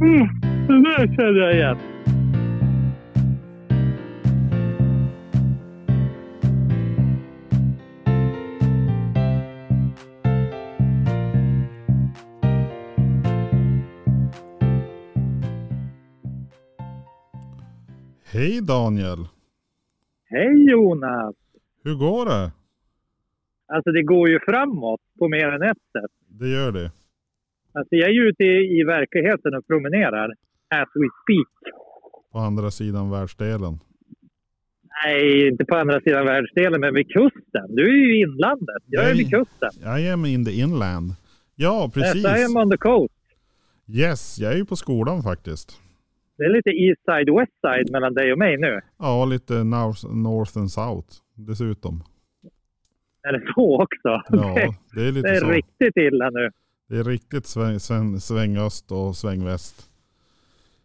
Mm, det där känner jag igen. Hej Daniel! Hej Jonas! Hur går det? Alltså det går ju framåt på mer än ett sätt. Det gör det. Alltså jag är ju ute i, i verkligheten och promenerar. As we speak. På andra sidan världsdelen. Nej, inte på andra sidan världsdelen, men vid kusten. Du är ju i inlandet. Jag är vid kusten. I am in the inland. Ja, precis. Yes, I am on the coast. Yes, jag är ju på skolan faktiskt. Det är lite east side, west side mellan dig och mig nu. Ja, lite north, north and south dessutom. Är det så också? Ja, det är lite det är så. riktigt illa nu. Det är riktigt sväng, sväng, svängöst och svängväst.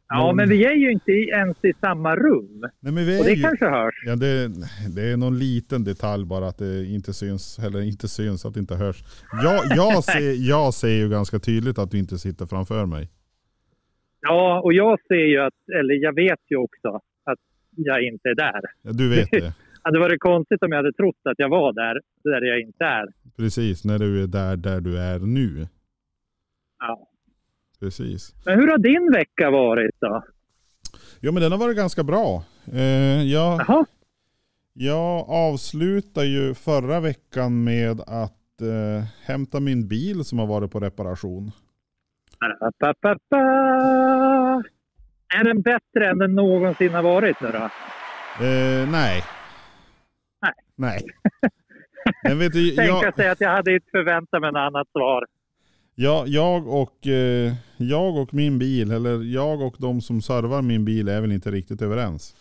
Ja, Men- men vi är ju inte ens i samma rum. Nej, men vi Och är det ju... kanske hörs. Ja, det, det är någon liten detalj bara att det inte syns, eller inte syns, att det inte hörs. Jag, jag, ser, jag ser ju ganska tydligt att du inte sitter framför mig. Ja, och jag ser ju att, eller jag vet ju också att jag inte är där. Ja, Du vet det. Det hade varit konstigt om jag hade trott att jag var där, där jag inte är. Precis, när du är där, där du är nu. Ja. Precis. Men hur har din vecka varit då? Jo men den har varit ganska bra. Eh, jag, Jaha, jag avslutar ju förra veckan med att eh, hämta min bil som har varit på reparation. Pa, pa, pa. Är den bättre än den någonsin har varit nu då? Eh, nej. Nej. Nej. Men vet du, Tänka jag, sig att jag hade inte förväntat mig något annat svar. Jag, jag, och, eh, jag och min bil, eller jag och de som servar min bil är väl inte riktigt överens.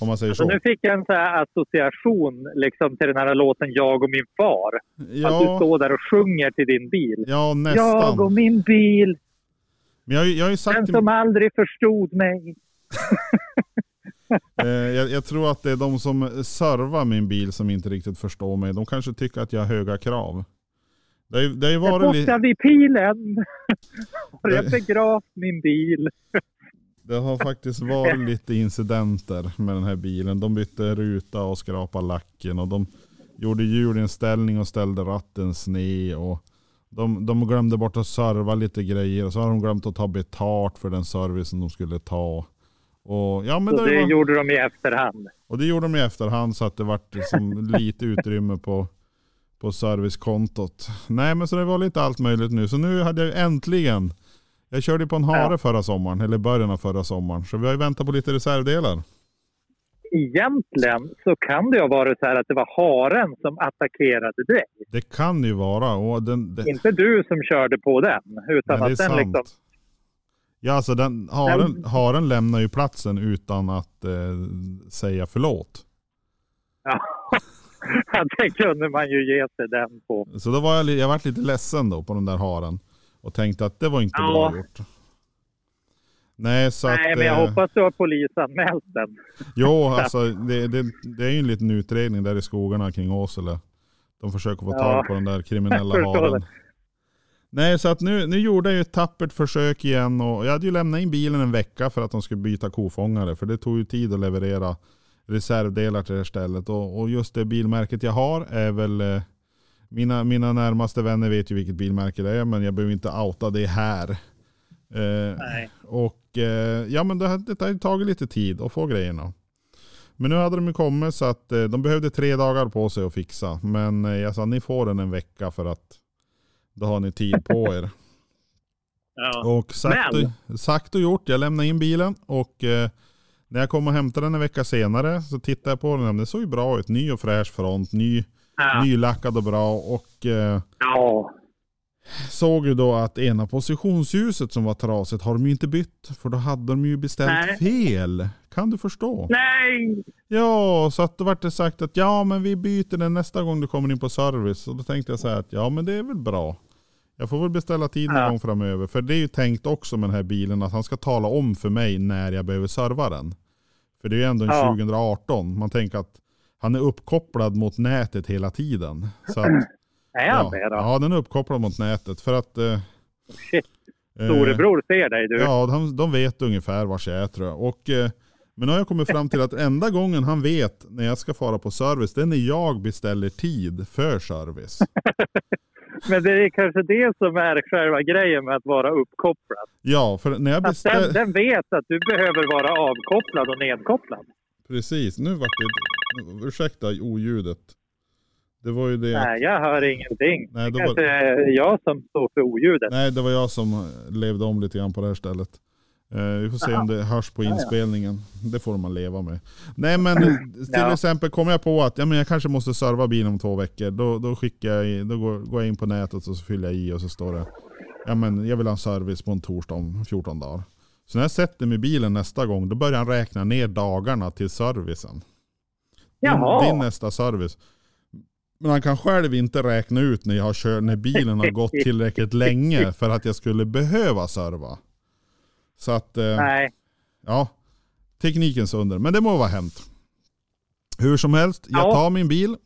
Om man säger Så så. nu fick jag en så här association liksom, till den här låten Jag och min far. Att du Ja, står där och sjunger till din bil. ja Jag och nästan. min bil, Men jag, jag har sagt den till- som aldrig förstod mig. Eh, jag, jag tror att det är de som servar min bil som inte riktigt förstår mig. De kanske tycker att jag har höga krav. Det ju, det Jag varit, li- borta vid pilen. Har jag begravt min bil. det har faktiskt varit lite incidenter med den här bilen. De bytte ruta och skrapade lacken och de gjorde hjulinställning och ställde ratten sned. Och de, de glömde bort att serva lite grejer och så har de glömt att ta betalt för den servicen de skulle ta. Och, ja, men Så det det var, gjorde de i efterhand. Och det gjorde de i efterhand så att det vart liksom lite utrymme på, på servicekontot. Nej men så det var lite allt möjligt nu. Så nu hade jag äntligen, jag körde på en hare Ja. förra sommaren, eller början av förra sommaren. Så vi har ju väntat på lite reservdelar. Egentligen så kan det ha varit så här att det var haren som attackerade dig. Det kan ju vara. Och den, den, Inte du som körde på den. Utan nej, det att den sant. liksom... Ja alltså den, haren, haren lämnar ju platsen utan att eh, säga förlåt. Ja, det kunde man ju ge sig den på. Så då var jag, jag varit lite ledsen då på den där haren. Och tänkte att det var inte Ja. bra gjort. Nej så Nej, att... men jag eh, hoppas du har polisanmält den. Jo, alltså det, det, det är ju en liten utredning där i skogarna kring Åsele. De försöker få Ja, tag på den där kriminella haren. Nej, så att nu, nu gjorde jag ju ett tappert försök igen och jag hade ju lämnat in bilen en vecka för att de skulle byta kofångare. För det tog ju tid att leverera reservdelar till det här stället. Och, och just det bilmärket jag har är väl eh, mina, mina närmaste vänner vet ju vilket bilmärke det är men jag behöver inte outa det här. Eh, Nej. och eh, ja men det, har- det har tagit lite tid att få grejerna. Men nu hade de ju kommit så att eh, de behövde tre dagar på sig att fixa. Men eh, jag sa ni får den en vecka för att då har ni tid på er. Ja. Och sagt, och, sagt och gjort, jag lämnade in bilen och eh, när jag kom och hämtade den en vecka senare så tittade jag på den. Den såg ju bra ut. Ny och fräsch front, ny, Ja. nylackad och bra. Och eh, ja. såg ju då att ena positionsljuset som var trasigt har de ju inte bytt. För då hade de ju beställt Nej. fel. Kan du förstå? Nej! Ja, så att då vart det sagt att ja men vi byter den nästa gång du kommer in på service. Och då tänkte jag så här att ja men det är väl bra. Jag får väl beställa tid någon Ja. gång framöver. För det är ju tänkt också med den här bilen att han ska tala om för mig när jag behöver serva den. För det är ju ändå en Ja. 2018. Man tänker att han är uppkopplad mot nätet hela tiden. Så att, Är ja, han det då? ja, den är uppkopplad mot nätet. För att eh, Shit. Storebror ser dig du. Ja, de, de vet ungefär var jag är tror jag. Och, eh, men nu har jag kommit fram till att enda gången han vet när jag ska fara på service, det är när jag beställer tid för service. Men det är kanske det som är själva grejen med att vara uppkopplad. Ja, för när jag Att den, den vet att du behöver vara avkopplad och nedkopplad. Precis, nu vart det... Ursäkta oljudet. Det var ju det... Nej, jag hör ingenting. Nej, det var- kanske är jag som står för oljudet. Nej, det var jag som levde om lite grann på det här stället. Eh, vi får se om det hörs på inspelningen. Det får man leva med. Nej men till Ja. exempel kommer jag på att ja, men jag kanske måste serva bilen om två veckor. Då, då, skickar jag i, då går, går jag in på nätet och så fyller jag i och så står det ja, men jag vill ha en service på en torsdag om 14 dagar. Så när jag sätter mig i bilen nästa gång då börjar han räkna ner dagarna till servicen. Din, Jaha. din nästa service. Men han kan själv inte räkna ut när, jag har kört, när bilen har gått tillräckligt länge för att jag skulle behöva serva. Så att, eh, Nej. ja, teknikens under. Men det må vara hänt. Hur som helst, jag Ja. tar min bil,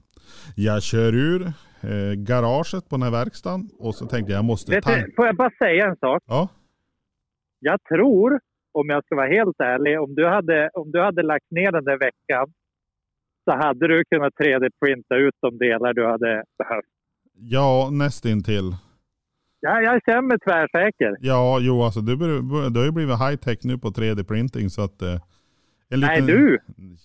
jag kör ur eh, garaget på den här verkstaden och så tänkte jag jag måste Vet tanka. du, får jag bara säga en sak? Ja, Jag tror, om jag ska vara helt ärlig, om du hade, om du hade lagt ner den där veckan så hade du kunnat 3D-printa ut de delar du hade behövt. ja nästintill. Ja, jag känner mig tvärsäker. Ja, jo alltså bör- det har ju blivit high tech nu på 3D-printing så att eh, en Nej, liten- du.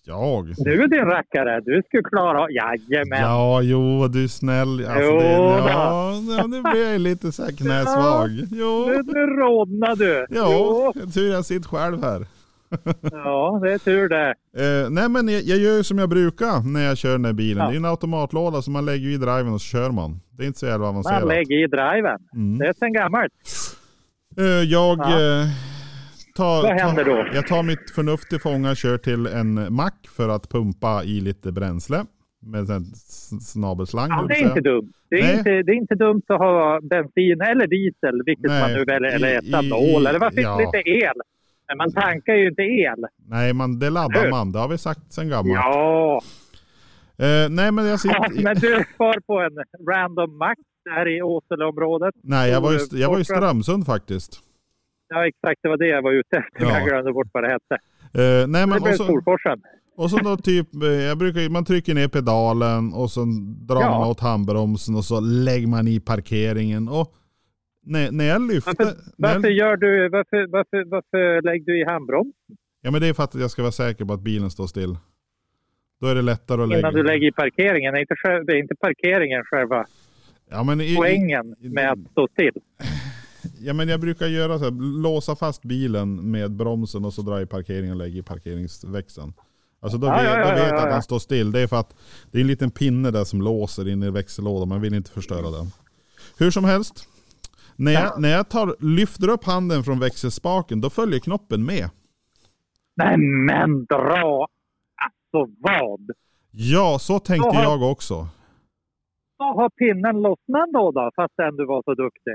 Jag? Du din rackare, du skulle klara av... Jajamän. Ja, jo, du är snäll. Alltså, Jo det, ja, ja, nu blir jag lite så här knäsvag. Jo, Nu, nu rodnar du. ja, tur jag sitter själv här. Ja, det är tur det. Eh, nej men jag, jag gör ju som jag brukar när jag kör den här bilen. Ja. Det är en automatlåda så man lägger i driven och så kör man. Det är inte så jävla Man avancerat. lägger i driven. Mm. Det är sen gammalt. Eh, jag Ja. eh, tar, Vad händer tar, då? jag tar mitt förnuft till fånga kör till en mack för att pumpa i lite bränsle. Med en snabelslang. Ja, det är inte dumt. Det är, Nej. inte, det är inte dumt att ha bensin eller diesel, vilket Nej, man nu väljer, eller etanol, eller varför ja. lite el? Men man tankar ju inte el. Nej, man, det laddar man. Det har vi sagt sedan gammalt. Ja, Eh, nej men jag ja sitter... men du var på en random mack där i Åseleområdet. Nej, jag var, ju, jag var i Strömsund faktiskt. Ja, exakt. Det var det jag var ute efter. Ja. Jag glömde bort vad det hette. Eh, nej, Det men, blev och, så, Storforsen. och så då typ, eh, jag brukar, man trycker ner pedalen och så drar Ja. man åt handbromsen och så lägger man i parkeringen. Och när, när jag lyfter... Varför, varför gör du... Varför, varför, varför lägger du i handbroms ja men det är för att jag ska vara säker på att bilen står still. Då är det lättare att lägga... innan du lägger i parkeringen? Är inte, själv- det är inte parkeringen själva ja, men i, poängen i- med att stå still? Ja men jag brukar göra så här, låsa fast bilen med bromsen och så dra i parkeringen och lägga i parkeringsväxeln. Alltså då, Ja, vet, ja, då vet jag ja, att han står still. Det är för att det är en liten pinne där som låser in i växellådan. Man vill inte förstöra den. Hur som helst. När jag, när jag tar, lyfter upp handen från växelspaken då följer knoppen med. Nej men dra! Alltså vad? Ja, så tänkte Jaha. jag också. Då har pinnen lossnat då, då fastän du var så duktig?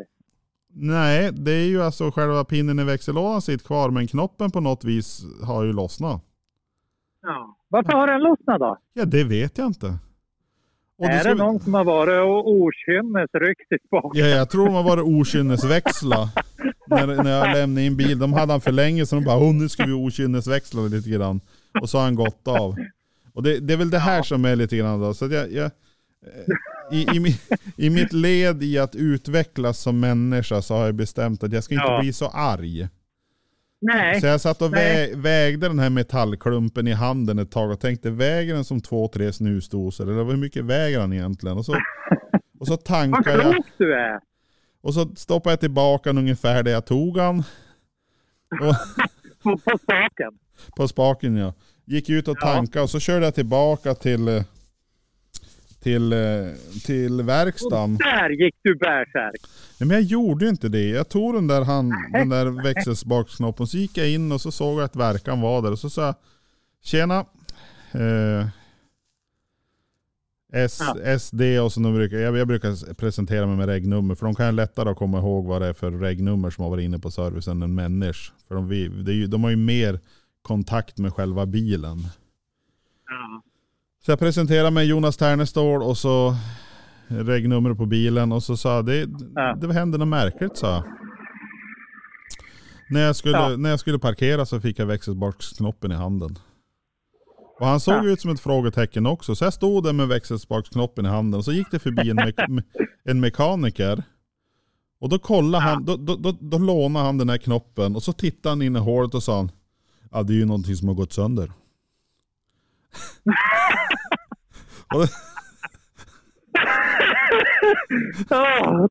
Nej, det är ju alltså själva pinnen i växellådan sitter kvar men knoppen på något vis har ju lossnat. Ja. Varför har den lossnat då? Ja, det vet jag inte. Och är det vi- någon som har varit okynnesryckt i spaken? Ja, jag tror de har varit okynnesväxla. när, när jag lämnade in bil. De hade han för länge så de bara, oh, nu ska vi okynnesväxla lite grann. Och så har han gått av. Och det, det är väl det här som är lite grann då. Så jag, jag, eh, i, i, I mitt led i att utvecklas som människa så har jag bestämt att jag ska inte Ja. bli så arg. Nej. Så jag satt och vä vägde den här metallklumpen i handen ett tag och tänkte, väger den som två, tre snusdosor? Eller hur mycket väger han egentligen? Och så, och så Vad tankar jag. klok du är! Och så stoppade jag tillbaka den ungefär där jag tog. Och, På, spaken. på spaken ja. Gick ut och Ja. tankade och så körde jag tillbaka till, eh, till, eh, till verkstaden. Där gick du bärsärk. Nej, men jag gjorde ju inte det. Jag tog den där, hand, den där växelspaksknoppen så gick jag in och så såg jag att verkan var där. Och så sa jag, tjena. Eh, S, Ja. SD och så nu brukar jag, jag brukar presentera mig med regnummer för de kan lättare att komma ihåg vad det är för regnummer som har varit inne på servicen än människor. För de, vi- ju, de har ju mer kontakt med själva bilen. Ja. Så jag presenterade mig Jonas Ternestål och så regnummer på bilen och så sa jag, det, Ja. det hände något märkligt sa jag. När jag, skulle, Ja. när jag skulle parkera så fick jag växelspaksknoppen i handen. Och han såg Ja. ut som ett frågetecken också. Så jag stod där med växelspaksknoppen i handen och så gick det förbi en, me en mekaniker. Och då kollade han, då, då, då, då lånade han den här knoppen och så tittade han in i hålet och sa han, ja det är ju någonting som har gått sönder. Ja,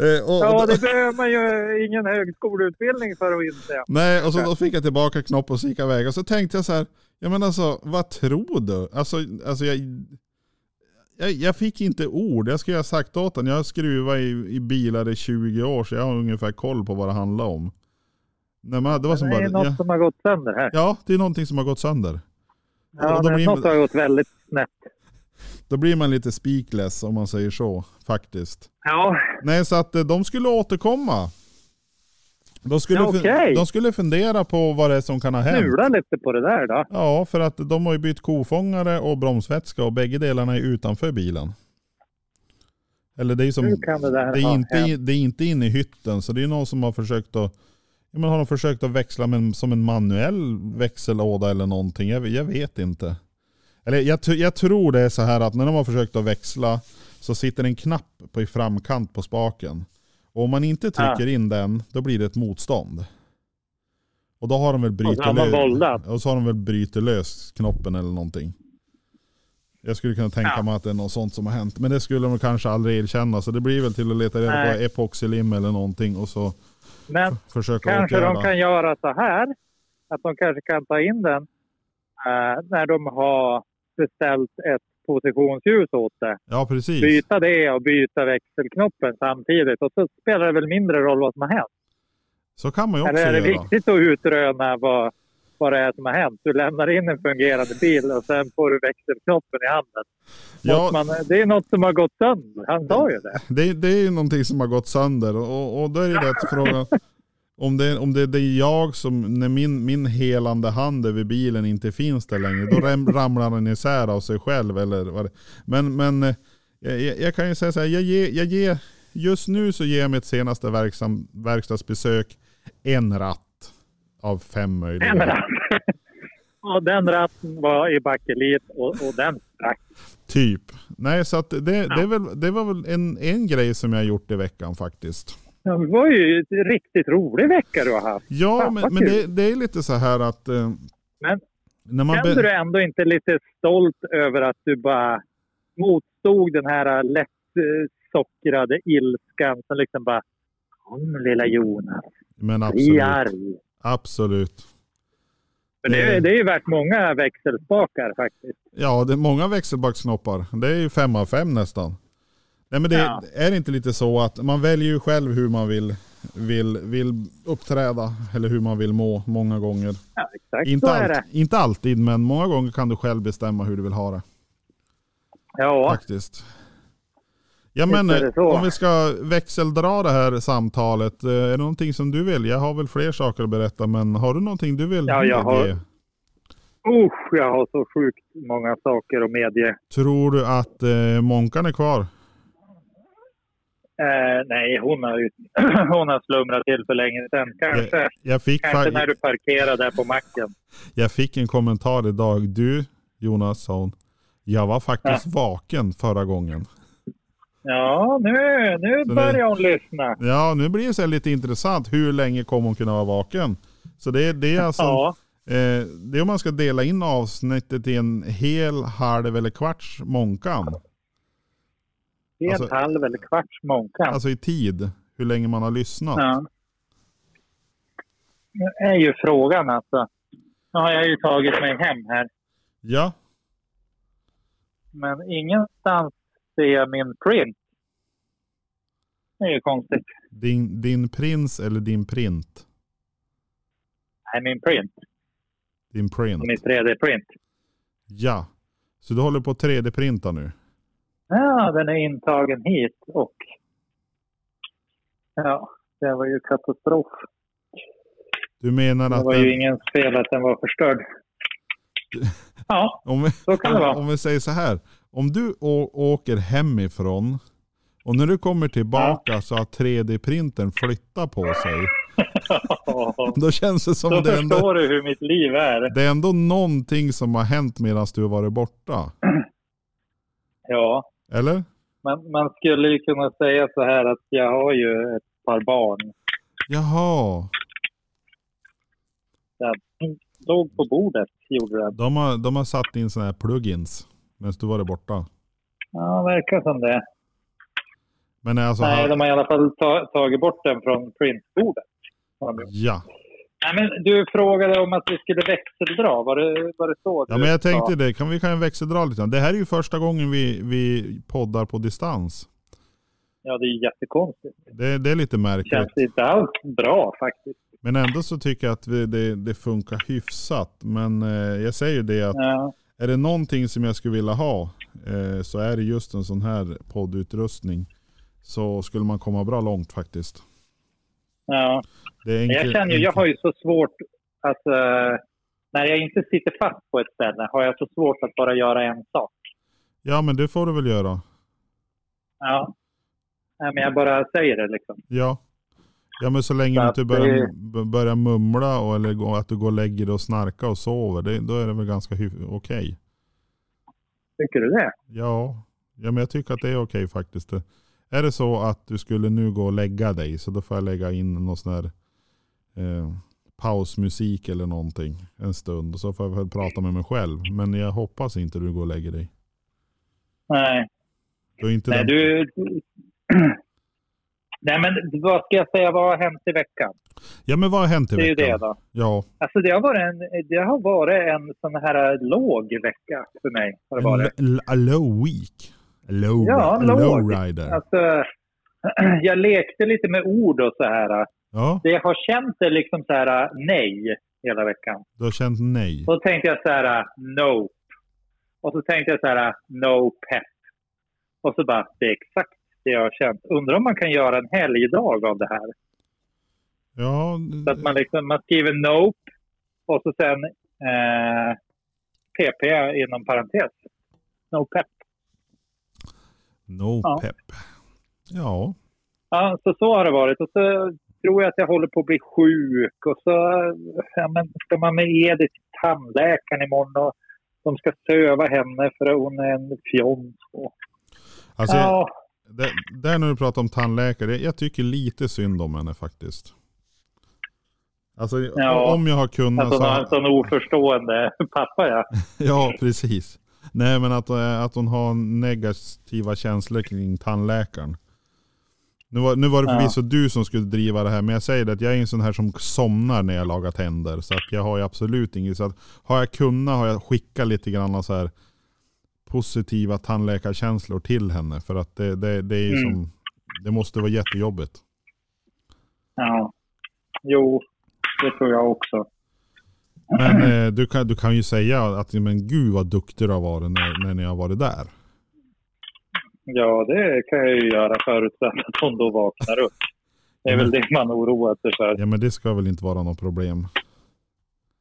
eh, ja, då- det behöver man ju ingen högskoleutbildning för att inse. Nej, och så då fick jag tillbaka knoppen och så gick jag iväg. Och så tänkte jag så här, ja men alltså vad tror du? Alltså, alltså jag, jag, jag fick inte ord. Jag skulle ha sagt åt honom, jag har skruvat i, i bilar i 20 år så jag har ungefär koll på vad det handlar om. Nej, men det var som det är bara, något ja, som har gått sönder här. ja det är någonting som har gått sönder. Ja, då det, blir- något har gått väldigt snett. Då blir man lite speakless om man säger så faktiskt. Ja, Nej, så att eh, de skulle återkomma. De skulle, Ja, okej. de skulle fundera på vad det är som kan ha hänt. snula lite på det där då. Ja, för att de har ju bytt kofångare och bromsvätska och bägge delarna är utanför bilen. Eller det är som, det det är inte, hänt? det är inte inne i hytten så det är någon som har försökt att ja, men har de försökt att växla med, som en manuell växellåda eller någonting? Jag, jag vet inte. Eller jag, jag tror det är så här att när de har försökt att växla så sitter en knapp på i framkant på spaken. Och om man inte trycker in den, då blir det ett motstånd. Och då har de väl brutit lös- voldat. och så har de väl brutit lös knoppen eller någonting. Jag skulle kunna tänka Ja. mig att det är något sånt som har hänt. Men det skulle de kanske aldrig erkänna. Så det blir väl till att leta reda på epoxylim eller någonting och så Men försöka kanske åtgärda. de kan göra så här. Att de kanske kan ta in den eh, när de har beställt ett positionsljus åt det. Ja precis. Byta det och byta växelknoppen samtidigt. Och så spelar det väl mindre roll vad som har hänt. Så kan man ju också Eller är det göra. viktigt att utröna vad, vad det är som har hänt? Du lämnar in en fungerande bil och sen får du växelknoppen i handen. Ja, Man, det är något som har gått sönder. Han sa ju det. det, det är ju någonting som har gått sönder. Och, och då är det rätt fråga. Om det, om det, det är jag som, när min, min helande hand över bilen inte finns där längre, då ram, ramlar den isär av sig själv. Eller vad men men eh, jag jag kan ju säga så här, jag ger, jag ger, just nu så ger jag mitt senaste verksam, verkstadsbesök en ratt av fem möjliga. En ratt. Och den ratten var i bakelit och, och den sprack. Typ. Nej, så att det, det, är väl, det var väl en, en grej som jag gjort i veckan faktiskt. Ja, Det var ju en riktigt rolig vecka du har haft. Ja, Fan, men, men det, det är lite så här att... Eh, Men när man Kände be- du ändå inte lite stolt över att du bara motstod den här lätt eh, sockrade ilskan som liksom bara Kom lilla Jonas, men bli absolut. arg. Absolut. För det, är- Mm. det är ju värt många växelspakar faktiskt. Ja, det är många växelbacksknoppar. Det är ju fem av fem nästan. Nej men det Ja. är det inte lite så att man väljer ju själv hur man vill, vill, vill uppträda eller hur man vill må många gånger. Ja, exakt Inte, så är allt, det. inte alltid men många gånger kan du själv bestämma hur du vill ha det. Ja, Faktiskt. Ja men eh, om vi ska växeldra det här samtalet. eh, Är det någonting som du vill? Jag har väl fler saker att berätta men har du någonting du vill Ja, jag har- medge? usch jag har så sjukt många saker att medge. Tror du att eh, Månkan är kvar? Eh, nej, hon har, hon har slumrat till för länge sedan. Kanske, Jag fick, kanske när du parkerar där på macken. jag fick en kommentar idag. Du Jonas sa hon. Jag var faktiskt vaken förra gången. Ja, nu, nu Så börjar hon lyssna. Ja nu blir det så lite intressant. Hur länge kommer hon kunna vara vaken? Så det, det är alltså Ja, Eh, det är om man ska dela in avsnittet i en hel, halv eller kvarts Månkan. helt alltså- halv eller kvarts månkan. Alltså i tid, hur länge man har lyssnat. Ja. Nu är ju frågan alltså. Nu har jag ju tagit mig hem här. Ja, Men ingenstans ser jag min print. Det är ju konstigt. din, din prins eller din print? Nej, min print. Din print. Min 3D-print. Ja. Så du håller på att 3D-printa nu? Ja, den är intagen hit och... Ja, det var ju katastrof. Du menar Det att var ju den, ingen fel att den var förstörd. Ja, om, vi, så kan det vara. om vi säger så här. Om du åker hemifrån Och när du kommer tillbaka så har 3D-printern flyttat på sig. Då känns det som Då det ändå, förstår du hur mitt liv är. det är ändå någonting som har hänt medan du har varit borta. Ja, Eller? man, man skulle ju kunna säga så här att jag har ju ett par barn. Jaha. Den låg på bordet, gjorde den. De har, de har satt in sådana här plugins medan du varit borta. Ja, verkar som det. Men alltså, Nej, de har i alla fall ta, tagit bort den från printbordet. ja. Nej, men du frågade om att vi skulle växeldra. Var det, var det så? ja, men jag tänkte sa? det. Kan vi kan ju växeldra lite. Det här är ju första gången vi, vi poddar på distans. Ja, det är jättekonstigt. Det, det är lite Det märkligt. känns inte alls bra faktiskt. Men ändå så tycker jag att vi, det, det funkar hyfsat. Men eh, jag säger det att Ja, är det någonting som jag skulle vilja ha eh, så är det just en sån här poddutrustning. Så skulle man komma bra långt faktiskt. ja. Det är Men jag känner ju, jag har ju så svårt att... eh, när jag inte sitter fast på ett ställe har jag så svårt att bara göra en sak. Ja men det får du väl göra. Ja. Men jag bara säger det liksom. Ja. Ja men så länge Så du inte börjar, det- börjar mumla och, eller att du går och lägger dig och snarkar och sover. Det, då är det väl ganska okej. Tycker du det? Ja. ja men jag tycker att det är okej faktiskt. Det- Är det så att du skulle nu gå och lägga dig så då får jag lägga in någon sån här eh, pausmusik eller någonting en stund. Och så får jag väl prata med mig själv. Men jag hoppas inte du går och lägger dig. Nej. Du är inte Nej, den... du... Nej, men vad ska jag säga? Vad har hänt i veckan? Ja men vad har hänt i Det är ju veckan? det då. Ja. Alltså det har varit en, det har varit en sån här låg vecka för mig. Har det varit. a low week. A low, Ja, låg. low rider. Alltså, jag lekte lite med ord och så här. Ja, Det har känt det liksom så här nej hela veckan. du har känt nej. Då tänkte jag så här nope. Och så tänkte jag så här no pep. Och så bara, det är exakt det jag har känt. Undrar om man kan göra en helgdag av det här. Ja, Så att man, liksom, man skriver nope och så sen eh, PP inom parentes. No pep. no Ja. pep. Ja, Ja, så så har det varit. Och så tror jag att jag håller på att bli sjuk. Och så ja, men ska man med Edith till tandläkaren imorgon och de ska söva henne för att hon är en fjons. Alltså ja, det, där när du pratar om tandläkare, jag, tycker lite synd om henne faktiskt. Alltså Ja, om jag har kunnat att hon har en sån oförstående pappa. Ja. Ja, precis. Nej men att, eh, att hon har negativa känslor kring tandläkaren. Nu var, nu var det Ja. förvisso du som skulle driva det här, men jag säger det att jag är en sån här som somnar när jag lagar tänder. Så att jag har ju absolut inget. Så att har jag kunnat har jag skickat lite grann så här positiva tandläkarkänslor till henne. För att det, det, det är Mm. som, det måste vara jättejobbigt. ja. Jo, det tror jag också. Men eh, du, kan, du kan ju säga att men gud vad duktig du har varit när, när ni har varit där. Ja, det kan jag ju göra förutsatt att hon då vaknar upp. Det är väl det man oroar sig för. Ja men det ska väl inte vara något problem.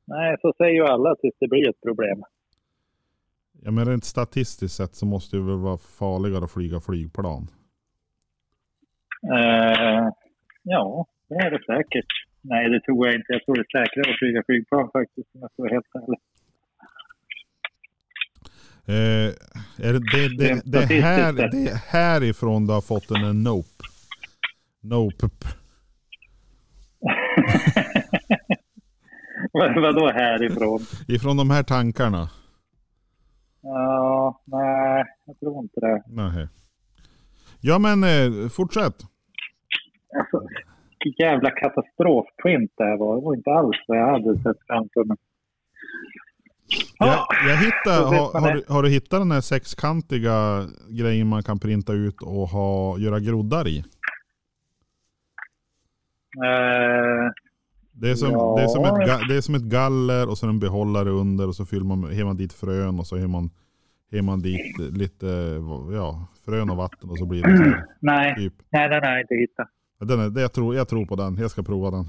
Nej, så säger ju alla tills det blir ett problem. Ja men rent statistiskt sett så måste det väl vara farligare att flyga flygplan. Eh, ja, det är det säkert. Nej, det tror jag inte. Jag tror det är säkrare att flyga flygplan faktiskt, om jag ska vara helt ärlig. Eh, är det, det, det, det, är här, det är härifrån du har fått en, nope. Nope. Vad- Vadå härifrån? Ifrån de här tankarna. Ja, nej, jag tror inte det. Nej. Ja men eh, fortsätt. Alltså, jävla katastrofprint det här var. Det var inte alls vad jag hade sett framför mig. Jag, jag hittar, har, har, du, har du hittat den här sexkantiga grejen man kan printa ut och ha, göra groddar i? Eh, Det är, som, Ja. det, är som ett, det är som ett galler och så en behållare under och så fyller man, har man dit frön och så har man, har man dit lite ja, frön och vatten och så blir det så här, nej, typ. nej, den har jag inte hittat. Den är, det jag, tror, jag tror på den, jag ska prova den.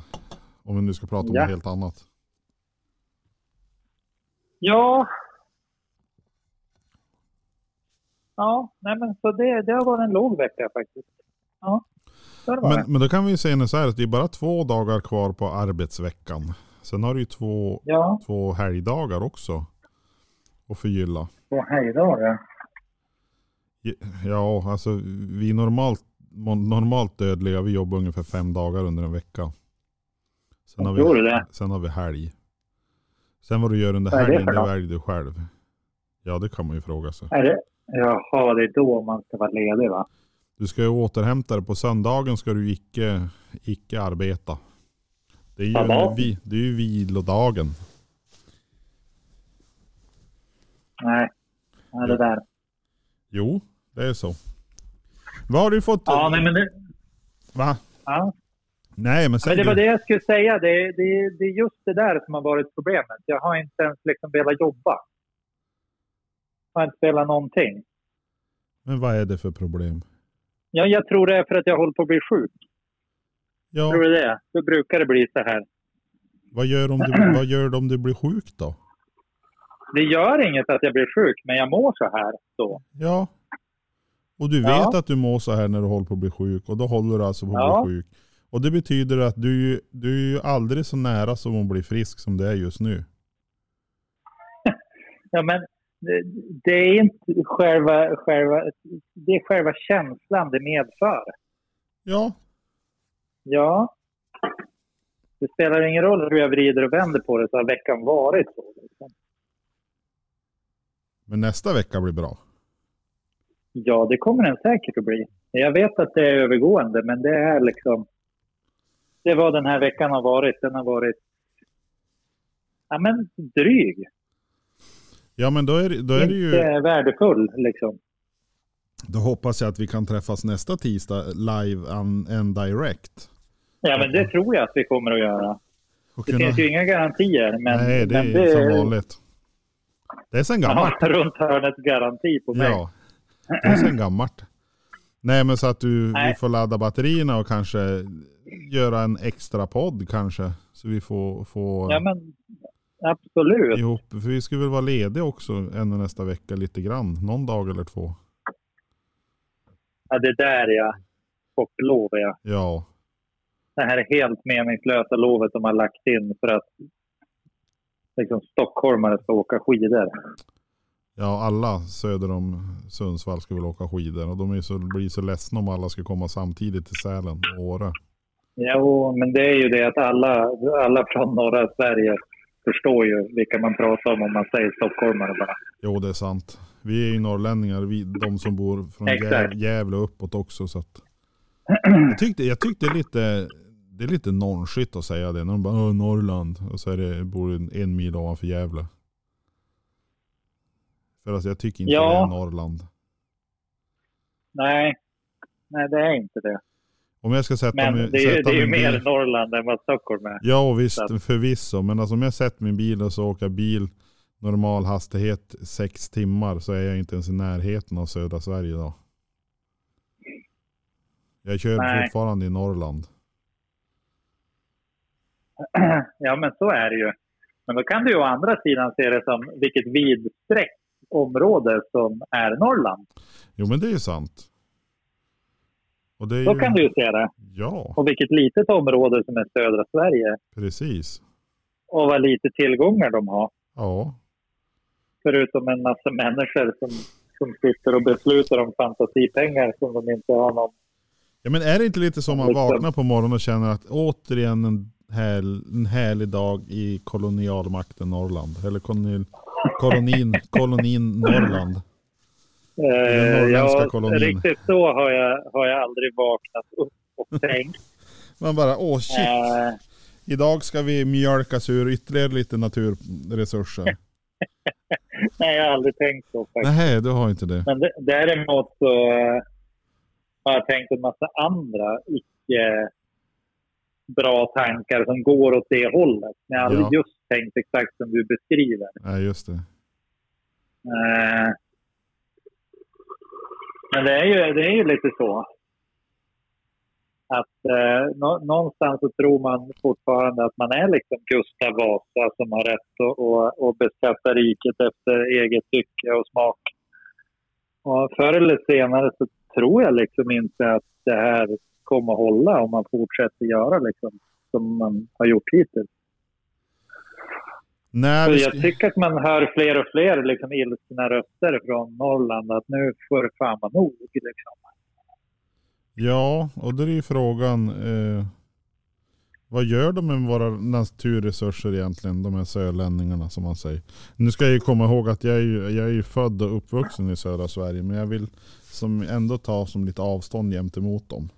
Om vi nu ska prata om Ja. något helt annat. Ja. ja, nej men så det, det har varit en låg vecka faktiskt. Ja, Men, men då kan vi säga så här att det är bara två dagar kvar på arbetsveckan. Sen har du ju två, Ja, två helgdagar också att förgylla. på helgdagar. Ja, alltså vi normalt, normalt dödliga, vi jobbar ungefär fem dagar under en vecka. Sen har vi, det? sen har vi helg. Sen vad du gör under det helgen, det något? väljer du själv. Ja, det kan man ju fråga sig. Är det? Jaha, det är då man ska vara ledig va? Du ska ju återhämta dig. På söndagen ska du icke, icke arbeta. Det är ju, en, vi, det är ju vilodagen. Nej, nej det där. Jo, det är så. Vad har du fått? Ja, nej men det... Va? Ja. Nej, men Men det var det jag skulle säga. Det, det, det är just det där som har varit problemet. Jag har inte ens liksom velat jobba. Jag har inte velat någonting. Men vad är det för problem? Ja, jag tror det är för att jag håller på att bli sjuk. Ja, Tror du det? Då brukar det bli så här. vad gör, om du, vad gör du om du blir sjuk då? Det gör inget att jag blir sjuk, men jag mår så här då. Ja. Och du vet Ja. att du mår så här när du håller på att bli sjuk och då håller du alltså på att Ja. bli sjuk. Och det betyder att du, du är ju aldrig så nära som att bli frisk som det är just nu. Ja, men det, är inte själva, själva, det är själva känslan det medför. Ja, Ja. Det spelar ingen roll hur jag vrider och vänder på det så har veckan varit så. Liksom. men nästa vecka blir bra. Ja, det kommer den säkert att bli. Jag vet att det är övergående, men det är liksom... Det är vad den här veckan har varit. Den har varit... Ja, men dryg. Ja men då är, det- då är det ju, Inte värdefull, liksom. då hoppas jag att vi kan träffas nästa tisdag live and, direct. Ja, men det tror jag att vi kommer att göra. Och Det kunna, finns ju inga garantier, men... nej det men är som vanligt. Det är sen gammalt. Ja, runt hörnet garanti på mig. Ja, det är sen gammalt. Nej men så att du, vi får ladda batterierna och kanske göra en extra podd kanske. Så vi får, får Ja, men absolut. ihop. För vi ska väl vara lediga också ännu nästa vecka lite grann. Någon dag eller två. Ja, det där ja. Sportlov ja. Ja, Det här helt meningslösa lovet de har lagt in för att liksom, stockholmare ska åka skidor. ja alla söder om Sundsvall ska väl åka skidor. Och de är så, blir så ledsna om alla ska komma samtidigt till Sälen och Åre. Jo, men det är ju det att alla, alla från norra Sverige förstår ju vilka man pratar om om man säger stockholmare bara. Jo det är sant. Vi är ju norrlänningar, vi, de som bor från Exakt. Gäv, Gävle uppåt också. Så att, jag, tyckte, jag tyckte lite, det är lite nonchigt att säga det. När de bara Norrland och så är det, bor en, en mil ovanför Gävle. För alltså, jag tycker inte Ja. det är Norrland. Nej, nej det är inte det. Om jag ska sätta Men mig, det är, sätta det är ju mer bil, Norrland än vad Stockholm är. Ja visst, Så förvisso. Men alltså om jag sätter min bil och så åker bil normal hastighet sex timmar så är jag inte ens i närheten av södra Sverige då. Jag kör Nej. fortfarande i Norrland. Ja, men så är det ju. Men då kan du ju å andra sidan se det som vilket vidsträckt område som är Norrland. Jo men det är ju sant. Och det är Så ju, kan du ju se det. Ja, Och vilket litet område som är södra Sverige. precis. Och vad lite tillgångar de har. Ja, Förutom en massa människor som, som sitter och beslutar om fantasipengar som de inte har någon... ja men är det inte lite som man Liksom. vaknar på morgonen och känner att återigen en, härl, en härlig dag i kolonialmakten Norrland. Eller kolonil, kolonin, kolonin Norrland. Eh, ja, kolonin. riktigt så har jag, har jag aldrig vaknat upp och tänkt. Man bara åh shit. Eh, Idag ska vi mjölkas ur ytterligare lite naturresurser. nej, jag har aldrig tänkt så faktiskt. Nej, du har inte det. Men d- däremot så eh, har jag tänkt en massa andra icke bra tankar som går åt det hållet. Men jag har aldrig Ja. just tänkt exakt som du beskriver. Nej, just det. Eh, men det är ju, det är ju lite så. Att eh, nå, någonstans så tror man fortfarande att man är liksom Gustav Vasa som har rätt att och, och beskatta riket efter eget tycke och smak. Och förr eller senare så tror jag liksom inte att det här kommer att hålla om man fortsätter göra liksom som man har gjort hittills. Nej, Så vi jag ska- tycker att man hör fler och fler liksom ilskna röster från Norrland att nu får det fan vara nog. Liksom. Ja, och då är ju frågan. Eh, vad gör de med våra naturresurser egentligen? De här sörlänningarna som man säger. Nu ska jag ju komma ihåg att jag är ju, jag är ju född och uppvuxen i södra Sverige. Men jag vill som ändå ta som lite avstånd gentemot dem.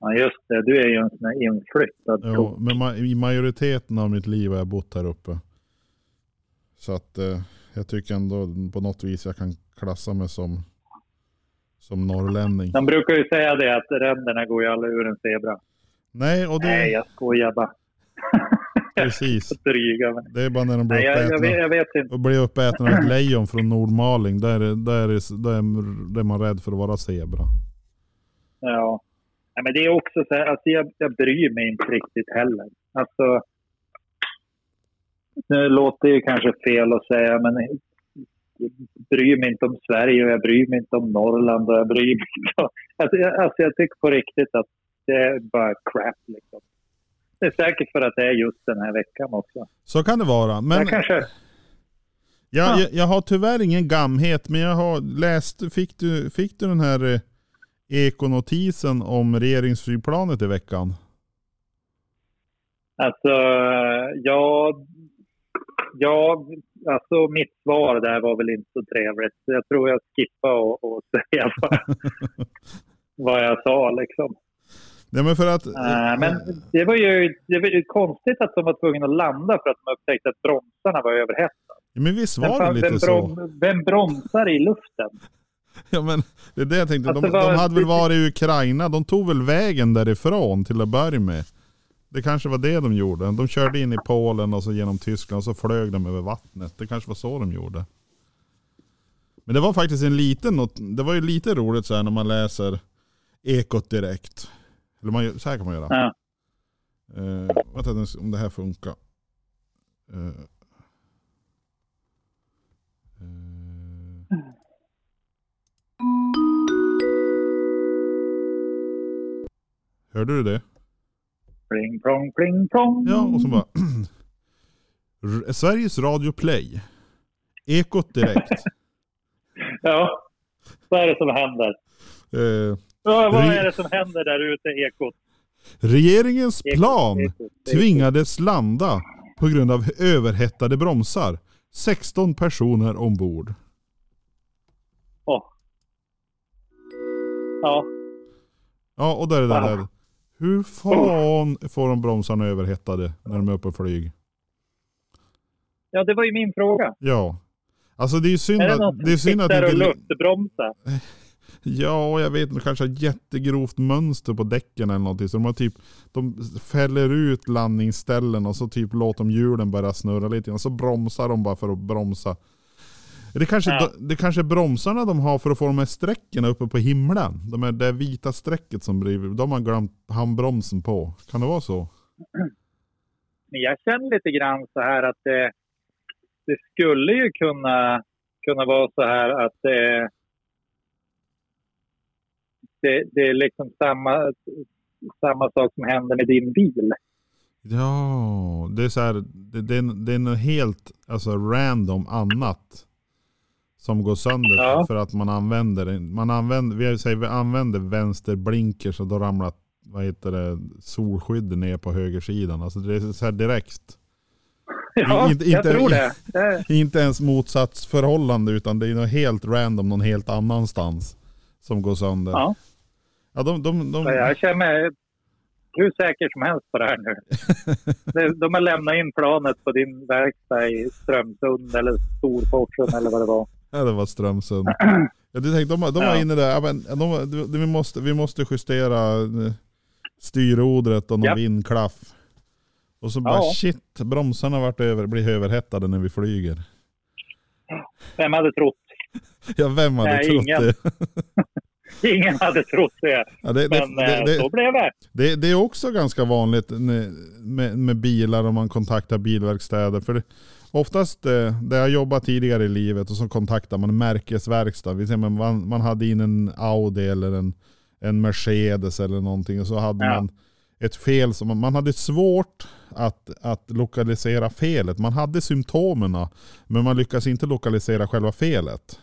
Ja, just det. Du är ju en sån här inflyttad Jo, ko. men ma- i majoriteten av mitt liv har jag bott här uppe. Så att eh, jag tycker ändå på något vis jag kan klassa mig som, som norrlänning. De brukar ju säga det att ränderna går ju aldrig ur en zebra. Nej, och det, Nej, jag skojar bara. precis. Det är bara när de blir Nej, jag, jag, uppätna. vet, jag vet blir uppäten av ett lejon från Nordmaling, där, är- där, är, där, är, där är man rädd för att vara zebra. Ja. Nej, men det är också så här, alltså jag, jag bryr mig inte riktigt heller. Alltså, nu låter det ju kanske fel att säga, men jag bryr mig inte om Sverige och jag bryr mig inte om Norrland och jag bryr mig inte om... Alltså, jag, alltså jag tycker på riktigt att det är bara crap liksom. Det är säkert för att det är just den här veckan också. Så kan det vara. Men jag kanske... jag, Ja. jag, jag har tyvärr ingen gamhet, men jag har läst, fick du, fick du den här eh, ekonotisen om regeringsflygplanet i veckan? Alltså, ja, ja, alltså mitt svar där var väl inte så trevligt. Så Jag tror jag skippar och, och säga vad, vad jag sa liksom. Ja, men för att, Äh, men det var, ju, det var ju konstigt att de var tvungna att landa för att de upptäckte att bromsarna var överhettade. men visst var det lite vem, så? brom, vem bromsar i luften? Ja, men det är det jag tänkte. De, de hade väl varit i Ukraina. De tog väl vägen därifrån till att börja med. Det kanske var det de gjorde. De körde in i Polen och så genom Tyskland och så flög de över vattnet. Det kanske var så de gjorde. Men det var faktiskt en liten, det var ju lite roligt så här när man läser Ekot direkt. Eller man, så här kan man göra. Ja. Uh, vänta om det här funkar. Eh, Hörde du det? Pling plong, pling plong. Ja, och så bara. Sveriges Radio Play. Ekot direkt. Ja, vad är det som händer? Eh, Ja, vad är det som händer där ute i ekot? regeringens plan ekot, ekot. tvingades landa på grund av överhettade bromsar. 16 personer ombord. Åh. Ja, Ja, och där är det där. Hur fan får de bromsarna överhettade när de är uppe och flyg? ja, det var ju min fråga. Ja. Alltså det är ju synd Är det att... Det är synd att och inte... luftbromsar? Ja, jag vet inte. Kanske har jättegrovt mönster på däcken eller någonting. Så de har typ... De fäller ut landningsställen och så typ låter de hjulen börja snurra lite grann. Så bromsar de bara för att bromsa. Det kanske, Ja. det kanske är bromsarna de har för att få de här strecken uppe på himlen. De är det vita strecket som blir... De har glömt handbromsen på. Kan det vara så? Men jag känner lite grann så här att det, det skulle ju kunna, kunna vara så här att det, det, det är liksom samma, samma sak som händer med din bil. Ja, det är så här, det, det, är, det är något helt alltså, random annat som går sönder Ja. för att man använder man använder, vi säger vi använder vänster blinker så då ramlar vad heter det, solskyddet ner på högersidan. Alltså det är så här direkt. Ja, Inte- jag inte- tror det. Inte ens motsatsförhållande utan det är något helt random någon helt annanstans som går sönder. Ja. Ja, de, de, de, Jag känner mig hur säker som helst på det här nu. De- De har lämnat in planet på din verkstad i Strömsund eller Storforsen eller vad det var. Ja, det var Strömsund. Ja, du tänkte, de, de var inne där, ja, men, de, de, vi, måste, vi måste justera eh, styrrodret och någon Ja. vindklaff. Och så bara Ja. shit, bromsarna vart över, blir överhettade när vi flyger. Vem hade trott? Ja, vem hade Nej, trott ingen. det? Ingen hade trott det. Ja, det, Men det, eh, det, så blev det. det, är också ganska vanligt med, med, bilar om man kontaktar bilverkstäder. För Oftast eh, där jag jobbat tidigare i livet och så kontaktar man märkesverkstad. Vi säger, man, man hade in en Audi eller en, en Mercedes eller någonting och så hade Ja. man ett fel som man hade svårt att, att lokalisera felet. Man hade symptomen men man lyckas inte lokalisera själva felet.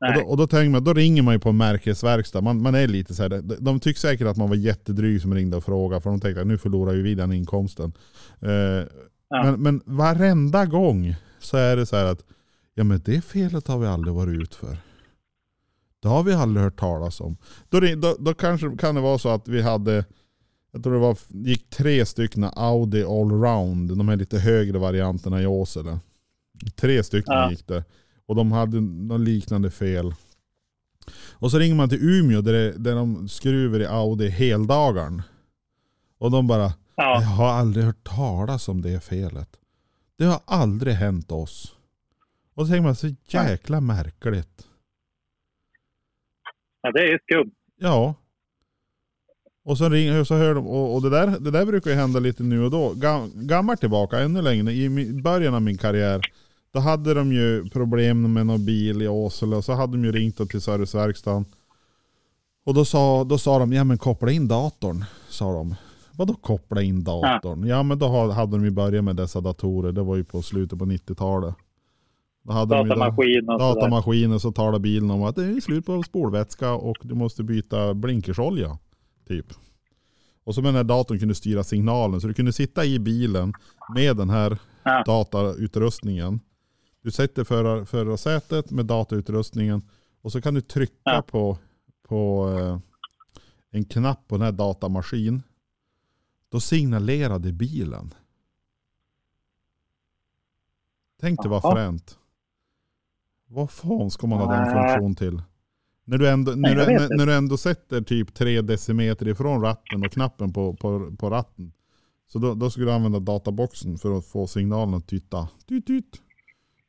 Och då, och då tänker man, då ringer man ju på en märkesverkstad. Man, man är lite så här, de, de tycker säkert att man var jättedryg som ringde och frågade för de tänkte att nu förlorar ju vi den inkomsten. Eh, Ja. men, men varenda gång så är det så här att ja men det felet har vi aldrig varit ut för. Det har vi aldrig hört talas om. Då, då, då kanske kan det vara så att vi hade, jag tror det var, gick tre stycken Audi allround, de här lite högre varianterna i Åsele. Tre stycken Ja. gick det. Och de hade något liknande fel. Och så ringer man till Umeå där, det, där de skruvar i Audi heldagarn. Och de bara, Ja. jag har aldrig hört talas om det felet. Det har aldrig hänt oss. Och så tänker man, så jäkla märkligt. ja, det är skumt. Ja. Och så, ring, så hör de, och, och det, där, det där brukar ju hända lite nu och då. Gam, gammalt tillbaka, ännu längre, i början av min karriär. Då hade de ju problem med någon bil i Åsele och så hade de ju ringt till serviceverkstaden. Och då sa, då sa de, ja men koppla in datorn, sa de. Vadå koppla in datorn? Ja, men då ha- hade de ju börjat med dessa datorer, det var ju på slutet på 90-talet. Då hade de ju då- Datamaskin och sådär. datamaskinen så talar bilen om att det är slut på spolvätska och du måste byta blinkersolja. Typ. Och så med den här datorn kunde styra signalen. Så du kunde sitta i bilen med den här Ja. datautrustningen. Du sätter förar, förarsätet med datautrustningen och så kan du trycka Ja. på, på eh, en knapp på den här datamaskin. Då signalerade bilen. Tänk dig vad fränt. Vad fan ska man ha den funktion till? När du, ändå, när, du, när, när du ändå sätter typ tre decimeter ifrån ratten och knappen på, på, på ratten. Så då, då skulle du använda databoxen för att få signalen att tyta. Tyt, tyt.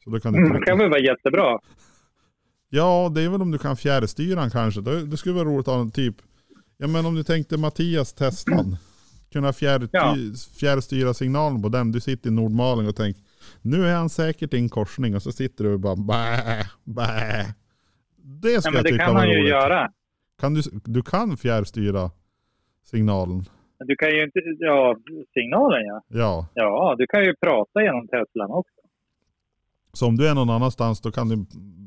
Så då kan du Mm, det kan väl vara jättebra. Ja, det är väl om du kan fjärrstyra den kanske. Det, det skulle vara roligt att ha en typ. Ja men om du tänkte Mattias Teslan. Kunna fjärr, Ja. fjärrstyra signalen på den. Du sitter i Nordmaling och tänker. Nu är han säkert i en korsning och så sitter du och bara bä, bä. Det ska men jag det tycka kan var man ju roligt. göra. Kan du, du kan fjärrstyra signalen. Du kan ju inte... Ja, signalen ja. Ja. Ja, du kan ju prata genom Teslan också. Så om du är någon annanstans då kan du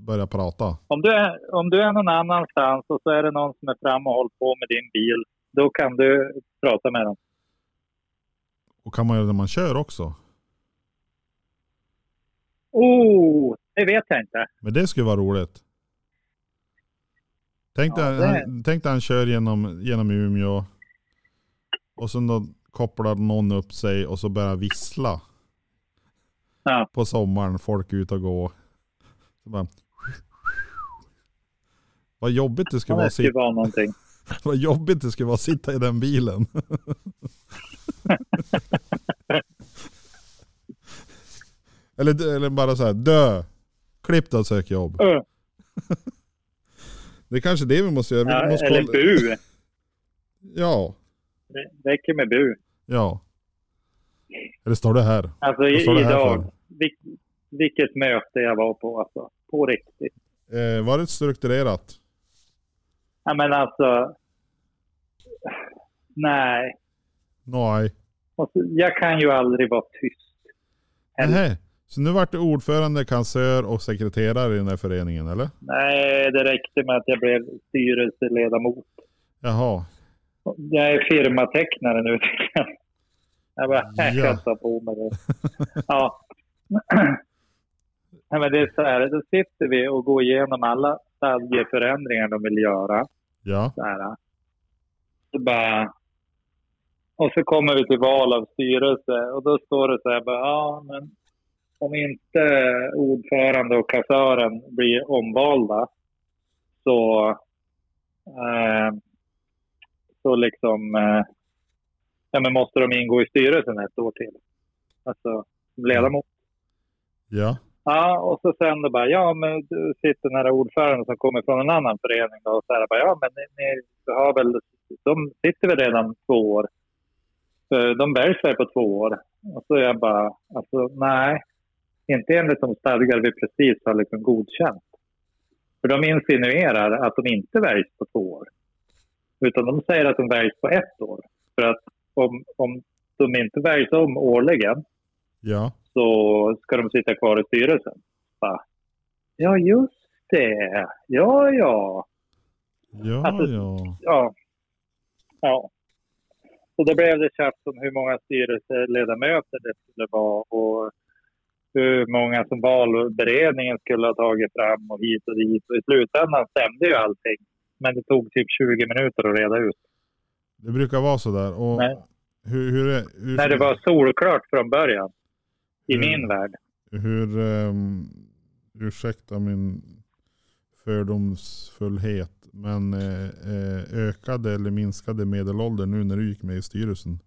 börja prata. Om du, är, om du är någon annanstans och så är det någon som är framme och håller på med din bil, då kan du prata med dem. Och kan man göra det när man kör också. Oh, det vet jag inte. Men det skulle vara roligt. Tänk dig, Ja, det- han, tänk han kör genom, genom Umeå. Och sen då kopplar någon upp sig och så börjar vissla. Ja. På sommaren, folk ute och. Så bara, vad jobbigt det skulle Ja, vara att sitta, vara vad jobbigt det skulle vara att sitta i den bilen. eller, eller bara så här, dö. Klipp och sök jobb. Ö, Det är kanske det vi måste göra. Vi Ja, måste eller kolla- bu. Ja, Det räcker med bu. ja. Eller står det här? Alltså i, det här idag, för? vil, vilket möte jag var på alltså. På riktigt. Eh, var det strukturerat? Ja men alltså. Nej. Nej. Alltså, jag kan ju aldrig vara tyst. Nähä. Så nu vart du ordförande, kansör och sekreterare i den här föreningen eller? Nej, det räckte med att jag blev styrelseledamot. Jaha. Jag är firmatecknare nu. Jag bara, jag Ja. kan ta på mig det. Ja. Nej, men det är så här, då sitter vi och går igenom alla stadgeförändringar de vill göra. Ja. Så här. Så bara, och så kommer vi till val av styrelse och då står det så här, bara, ja men om inte ordförande och kassören blir omvalda så, eh, så liksom, eh, ja men måste de ingå i styrelsen ett år till. Alltså ledamot. Ja. Ja, och så sen då bara, ja men du sitter den här ordföranden som kommer från en annan förening då och så här, bara, ja men ni, ni har väl, de sitter väl redan två år. De väljs väl på två år. Och så jag bara, alltså nej. inte enligt de stadgar vi precis har liksom godkänt. För de insinuerar att de inte väljs på två år. Utan de säger att de väljs på ett år. För att om, om de inte väljs om årligen Ja. så ska de sitta kvar i styrelsen. Va? Ja, just det. Ja, ja. Ja, Alltså- ja. Ja. ja. Och då blev det tjafs om hur många styrelseledamöter det skulle vara och hur många som valberedningen skulle ha tagit fram och hit och dit. Och i slutändan stämde ju allting. Men det tog typ 20 minuter att reda ut. Det brukar vara så där. Och Nej. hur, hur, hur, När det var solklart från början. I Mm. min värld. hur um, ursäkta min fördomsfullhet, men eh, eh, ökade eller minskade medelålder nu när du gick med i styrelsen?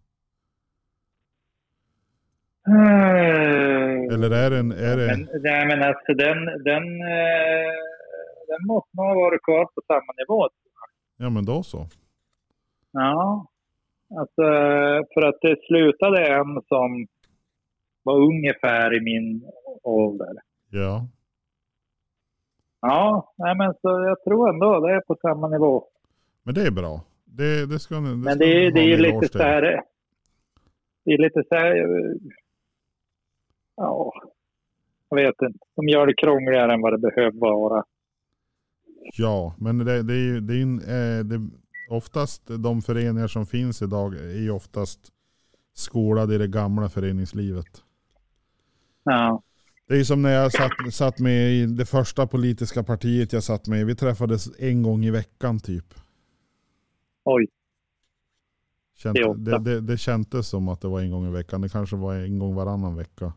Eller är det en, är det, Men, nej, men alltså den, den, eh, den måste nog ha varit kvar på samma nivå. ja men då så. Ja. Alltså, för att det slutade en som var ungefär i min ålder. Ja. Ja, nej, men så jag tror ändå det är på samma nivå. Men det är bra. Det, det ska det Men ska det, det är ju lite så här... Det är lite så här... Ja, jag vet inte. De gör det krångligare än vad det behöver vara. Ja, men det, det är ju det är, en, eh, det, oftast de föreningar som finns idag är ju oftast skolade i det gamla föreningslivet. Ja, Det är som när jag satt, satt med i det första politiska partiet jag satt med i. Vi träffades en gång i veckan typ. oj. Känt, Det det, det, kändes som att det var en gång i veckan. Det kanske var en gång varannan vecka.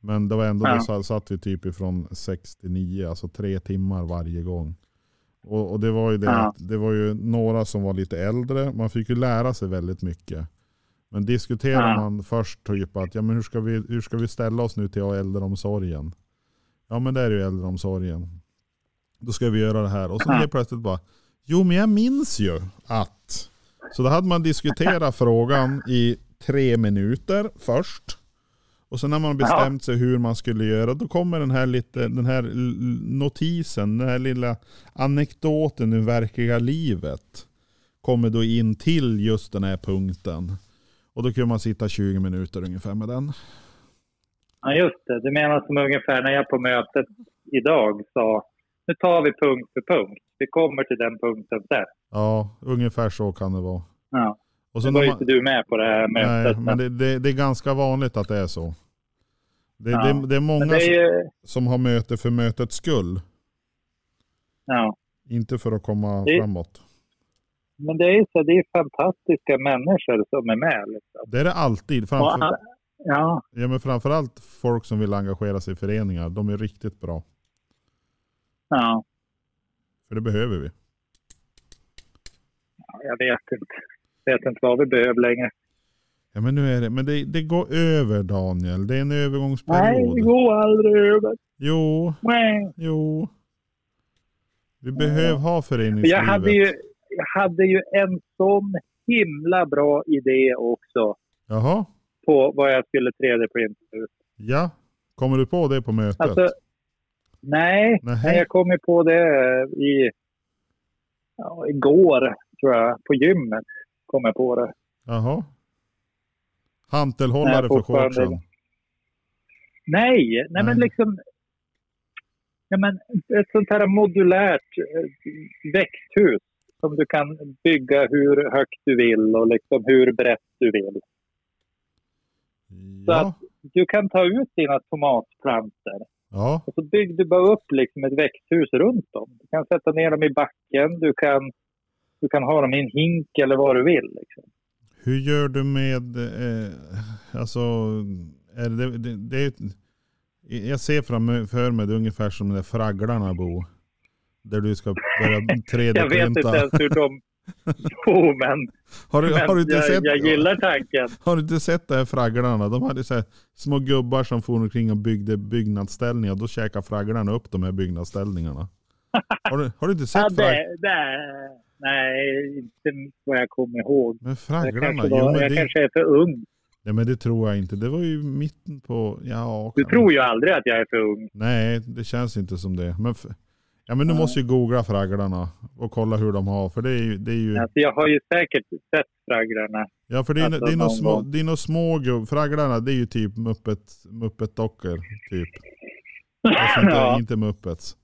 Men det var ändå, Ja. då satt, vi typ ifrån 6 till 9, alltså tre timmar varje gång. Och, och det var ju det Ja. det var ju några som var lite äldre. Man fick ju lära sig väldigt mycket. Men diskuterar Ja. man först typ att ja, men hur, ska vi, hur ska vi ställa oss nu till äldreomsorgen? Ja men det är ju äldreomsorgen. Då ska vi göra det här. Och så Ja. helt plötsligt bara, jo men jag minns ju att. Så då hade man diskuterat frågan i tre minuter först. Och sen när man bestämt sig hur man skulle göra, då kommer den här, lite, den här notisen, den här lilla anekdoten ur verkliga livet. Kommer då in till just den här punkten. Och då kan man sitta 20 minuter ungefär med den. Ja, just det. Du menar som ungefär när jag på mötet idag sa nu tar vi punkt för punkt. Vi kommer till den punkten sen. Ja, ungefär så kan det vara. Ja. Och Nu sen var ju inte du med på det här nej, mötet. men det, det, det är ganska vanligt att det är så. Det, Ja. det, det är många det är ju... som har möte för mötets skull. Ja. Inte för att komma Det- framåt. Men det är så, det är fantastiska människor som är med. Liksom. Det är det alltid. Och, Framför, ja, ja, men framförallt folk som vill engagera sig i föreningar. De är riktigt bra. ja, För det behöver vi. ja, jag vet inte. Jag vet inte vad vi behöver längre. Ja, men nu är det, men det, det går över Daniel. Det är en Nej, övergångsperiod. det går aldrig över. Jo, Nej. jo. Vi behöver ha föreningslivet. Jag hade, ju, hade ju en sån himla bra idé också Jaha, på vad jag skulle 3D-printa ut. ja. Kommer du på det på mötet? Alltså, nej, men jag kom ju på det i, ja, igår, tror jag, på gymmet. Kom jag på det. Jaha. Hantelhållare för shortsen. Nej, nej, Nej. men liksom... Ja, men ett sånt här modulärt eh, växthus som du kan bygga hur högt du vill och liksom hur brett du vill. Så Ja, att du kan ta ut dina tomatplantor ja. och så bygger du bara upp liksom ett växthus runt dem. Du kan sätta ner dem i backen, du kan, du kan ha dem i en hink eller vad du vill. Liksom. Hur gör du med, eh, alltså, är det, det, det jag ser framför mig det är ungefär som de där fragglarna Bo. Där du ska börja Jag vet inte 3D-printa. ens hur de... Jo, men, Har du, har, du men inte jag, sett, jag gillar tanken. har du inte sett de här fragglarna? De hade så små gubbar som for omkring och byggde byggnadsställningar. Då käkar fragglarna upp de här byggnadsställningarna. Har du, har du inte Ja, sett frag, det, det, nej, inte vad jag kommer ihåg. men Jag fragglarna? kanske, Jo, var, men jag det, kanske är för ung. Nej men det tror jag inte. Det var ju mitten på, ja. Du tror ju aldrig att jag är för ung. Nej, det känns inte som det. Men, ja, men du måste ju googla fragglarna och kolla hur de har. För det är ju, det är ju Alltså, jag har ju säkert sett fragglarna. ja för det är, alltså, det är, några små, det är några små gubb, fragglarna det är ju typ muppet, muppet-dockor typ. Fast inte, ja. inte muppets.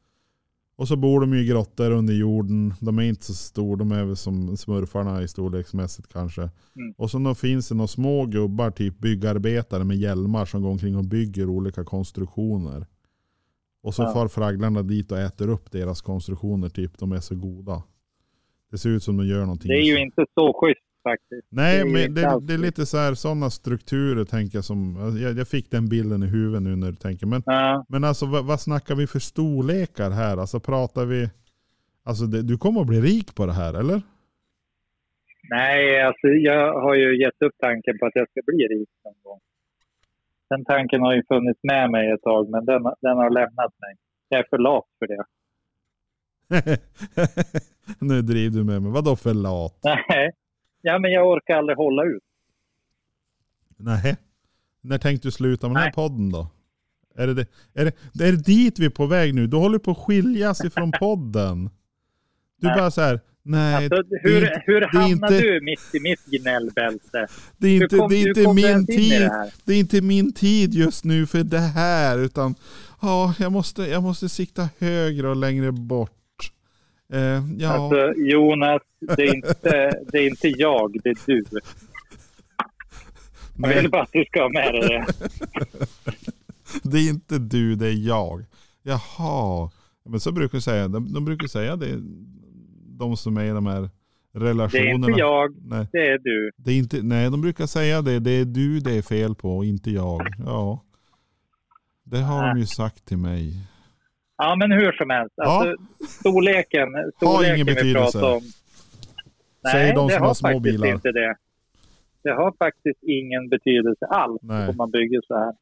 Och så bor de ju i grottor under jorden. De är inte så stora, de är väl som smurfarna i storleksmässigt kanske. Mm. Och så finns det några små gubbar, typ byggarbetare med hjälmar som går omkring och bygger olika konstruktioner. Och så Ja. far fragglarna dit och äter upp deras konstruktioner, typ de är så goda. Det ser ut som de gör någonting. Det är ju inte så schysst faktiskt. Nej, det men det, det är lite så här sådana strukturer tänker jag som, jag, jag fick den bilden i huvudet nu när du tänker. Men Ja. men alltså vad, vad snackar vi för storlekar här? Alltså pratar vi... Alltså det, du kommer att bli rik på det här eller? Nej, alltså jag har ju gett upp tanken på att jag ska bli rik någon gång. Den tanken har ju funnits med mig ett tag, men den, den har lämnat mig. Jag är för lat för det. nu driver du med mig. Vadå för lat? Nej, ja, men jag orkar aldrig hålla ut. Nej. När tänkte du sluta med den här Nej. podden då? Är det, det, är, det, är det dit vi är på väg nu? Du håller på att skiljas ifrån podden. Du Nej. bara så här, nej. Alltså, det hur inte- hur hamnar inte- du mitt i mitt gnällbälte? Det är inte, kom- det är inte min tid. det? Det är inte min tid just nu för det här. Utan ja, jag, måste, jag måste sikta högre och längre bort. Eh, ja, Alltså, Jonas, det är, inte, det är inte jag, det är du. Jag nej, vill bara att du ska ha med dig det. det är inte du, det är jag. Jaha. Men så brukar jag säga, de, de brukar säga det. De som är i de här Det relationerna. är inte jag, Nej, det är du. det är inte, nej, de brukar säga det. Det är du det är fel på inte jag. Ja. Det har de ju sagt till mig. Ja, men hur som helst. Alltså, storleken, storleken ingen vi betydelse. pratar om. Säger Nej, de det som har har små faktiskt bilar. inte det. Det har faktiskt ingen betydelse alls Nej. om man bygger så här.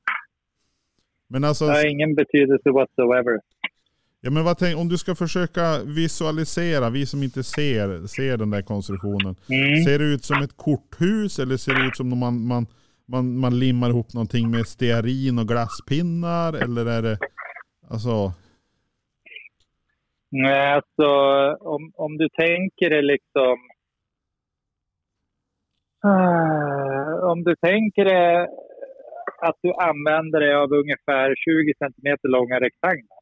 Men alltså, Det har ingen betydelse whatsoever. Ja, men vad tänk, om du ska försöka visualisera, vi som inte ser, ser den där konstruktionen. Mm. Ser det ut som ett korthus eller ser det ut som om man, man, man, man limmar ihop någonting med stearin och glasspinnar? Eller är det, alltså, Nej, alltså om, om du tänker det liksom... Ah, om du tänker det att du använder dig av ungefär 20 centimeter långa rektanglar.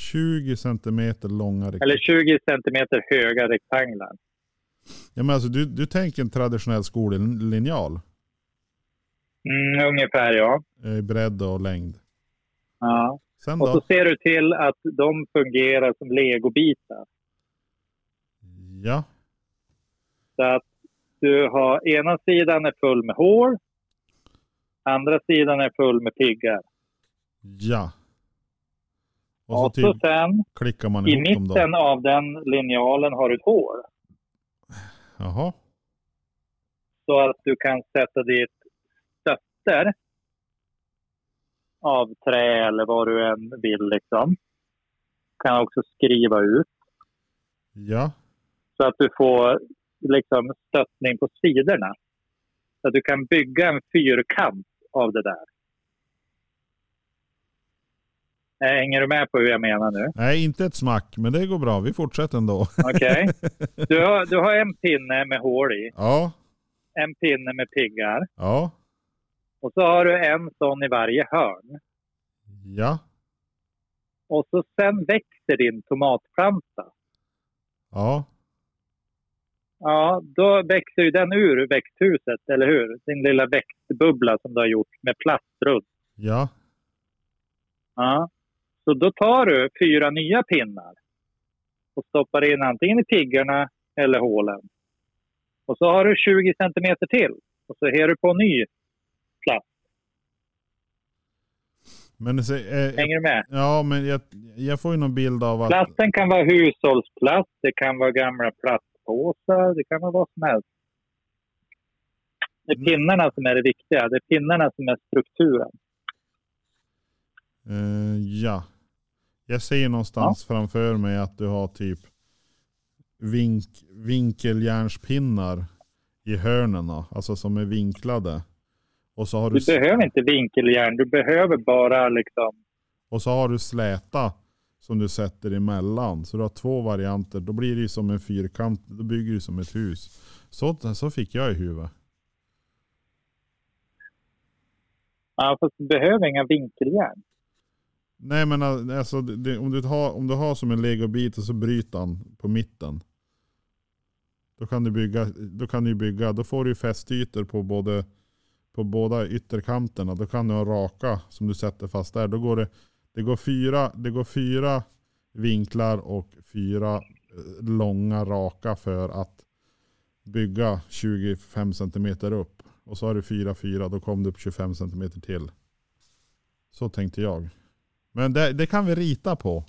20 centimeter långa. rekt- Eller 20 centimeter höga rektanglar. Ja, men alltså, du, du tänker en traditionell skollinjal Mm, ungefär ja. eh, i bredd och längd. ja. Och så ser du till att de fungerar som legobitar. Ja, Så att du har ena sidan är full med hår. Andra sidan är full med piggar. ja. Och så så typ sen klickar man i mitten av den linjalen har du ett hår. Jaha. Så att du kan sätta dit stötter av trä eller vad du än vill. Liksom. Kan också skriva ut Ja. så att du får liksom, stöttning på sidorna. Så att du kan bygga en fyrkant av det där. Eh, Hänger du med på hur jag menar nu? Nej, inte ett smack, men det går bra. Vi fortsätter ändå. Okej. Du, har, du har en pinne med hål i, Ja, en pinne med piggar ja, och så har du en sån i varje hörn. ja, Och så sen växer din tomatplanta. ja, Ja, då växer ju den ur växthuset, eller hur? Din lilla växtbubbla som du har gjort med plast runt. ja, Ja. Så då tar du fyra nya pinnar och stoppar in antingen i piggarna eller hålen. Och så har du 20 centimeter till och så har du på ny plast. Men så, eh, Hänger du med? ja, men jag, jag får ju någon bild av att... Plasten kan vara hushållsplast, det kan vara gamla plastpåsar, det kan vara vad som helst. Det är pinnarna som är det viktiga. Det är pinnarna som är strukturen. Eh, ja. Jag ser någonstans framför mig att du har typ vink, vinkeljärnspinnar i hörnen, alltså som är vinklade. Och så har Du du, behöver inte vinkeljärn, du behöver bara liksom... och så har du släta som du sätter emellan. Så du har två varianter. Då blir det som en fyrkant. Då bygger du som ett hus. Så, så fick jag i huvudet. Ja, fast du behöver inga vinkeljärn. Nej men alltså, det, om, du har, om du har som en legobit och så bryter han på mitten. Då kan du bygga, då kan du bygga, då får du ju fästytor på både på båda ytterkanterna. Då kan du ha raka som du sätter fast där. Då går det, det går fyra, det går fyra vinklar och fyra eh, långa raka för att bygga 25 centimeter upp. Och så har du fyra, fyra, då kom du upp 25 centimeter till. Så tänkte jag. Men det, det kan vi rita på.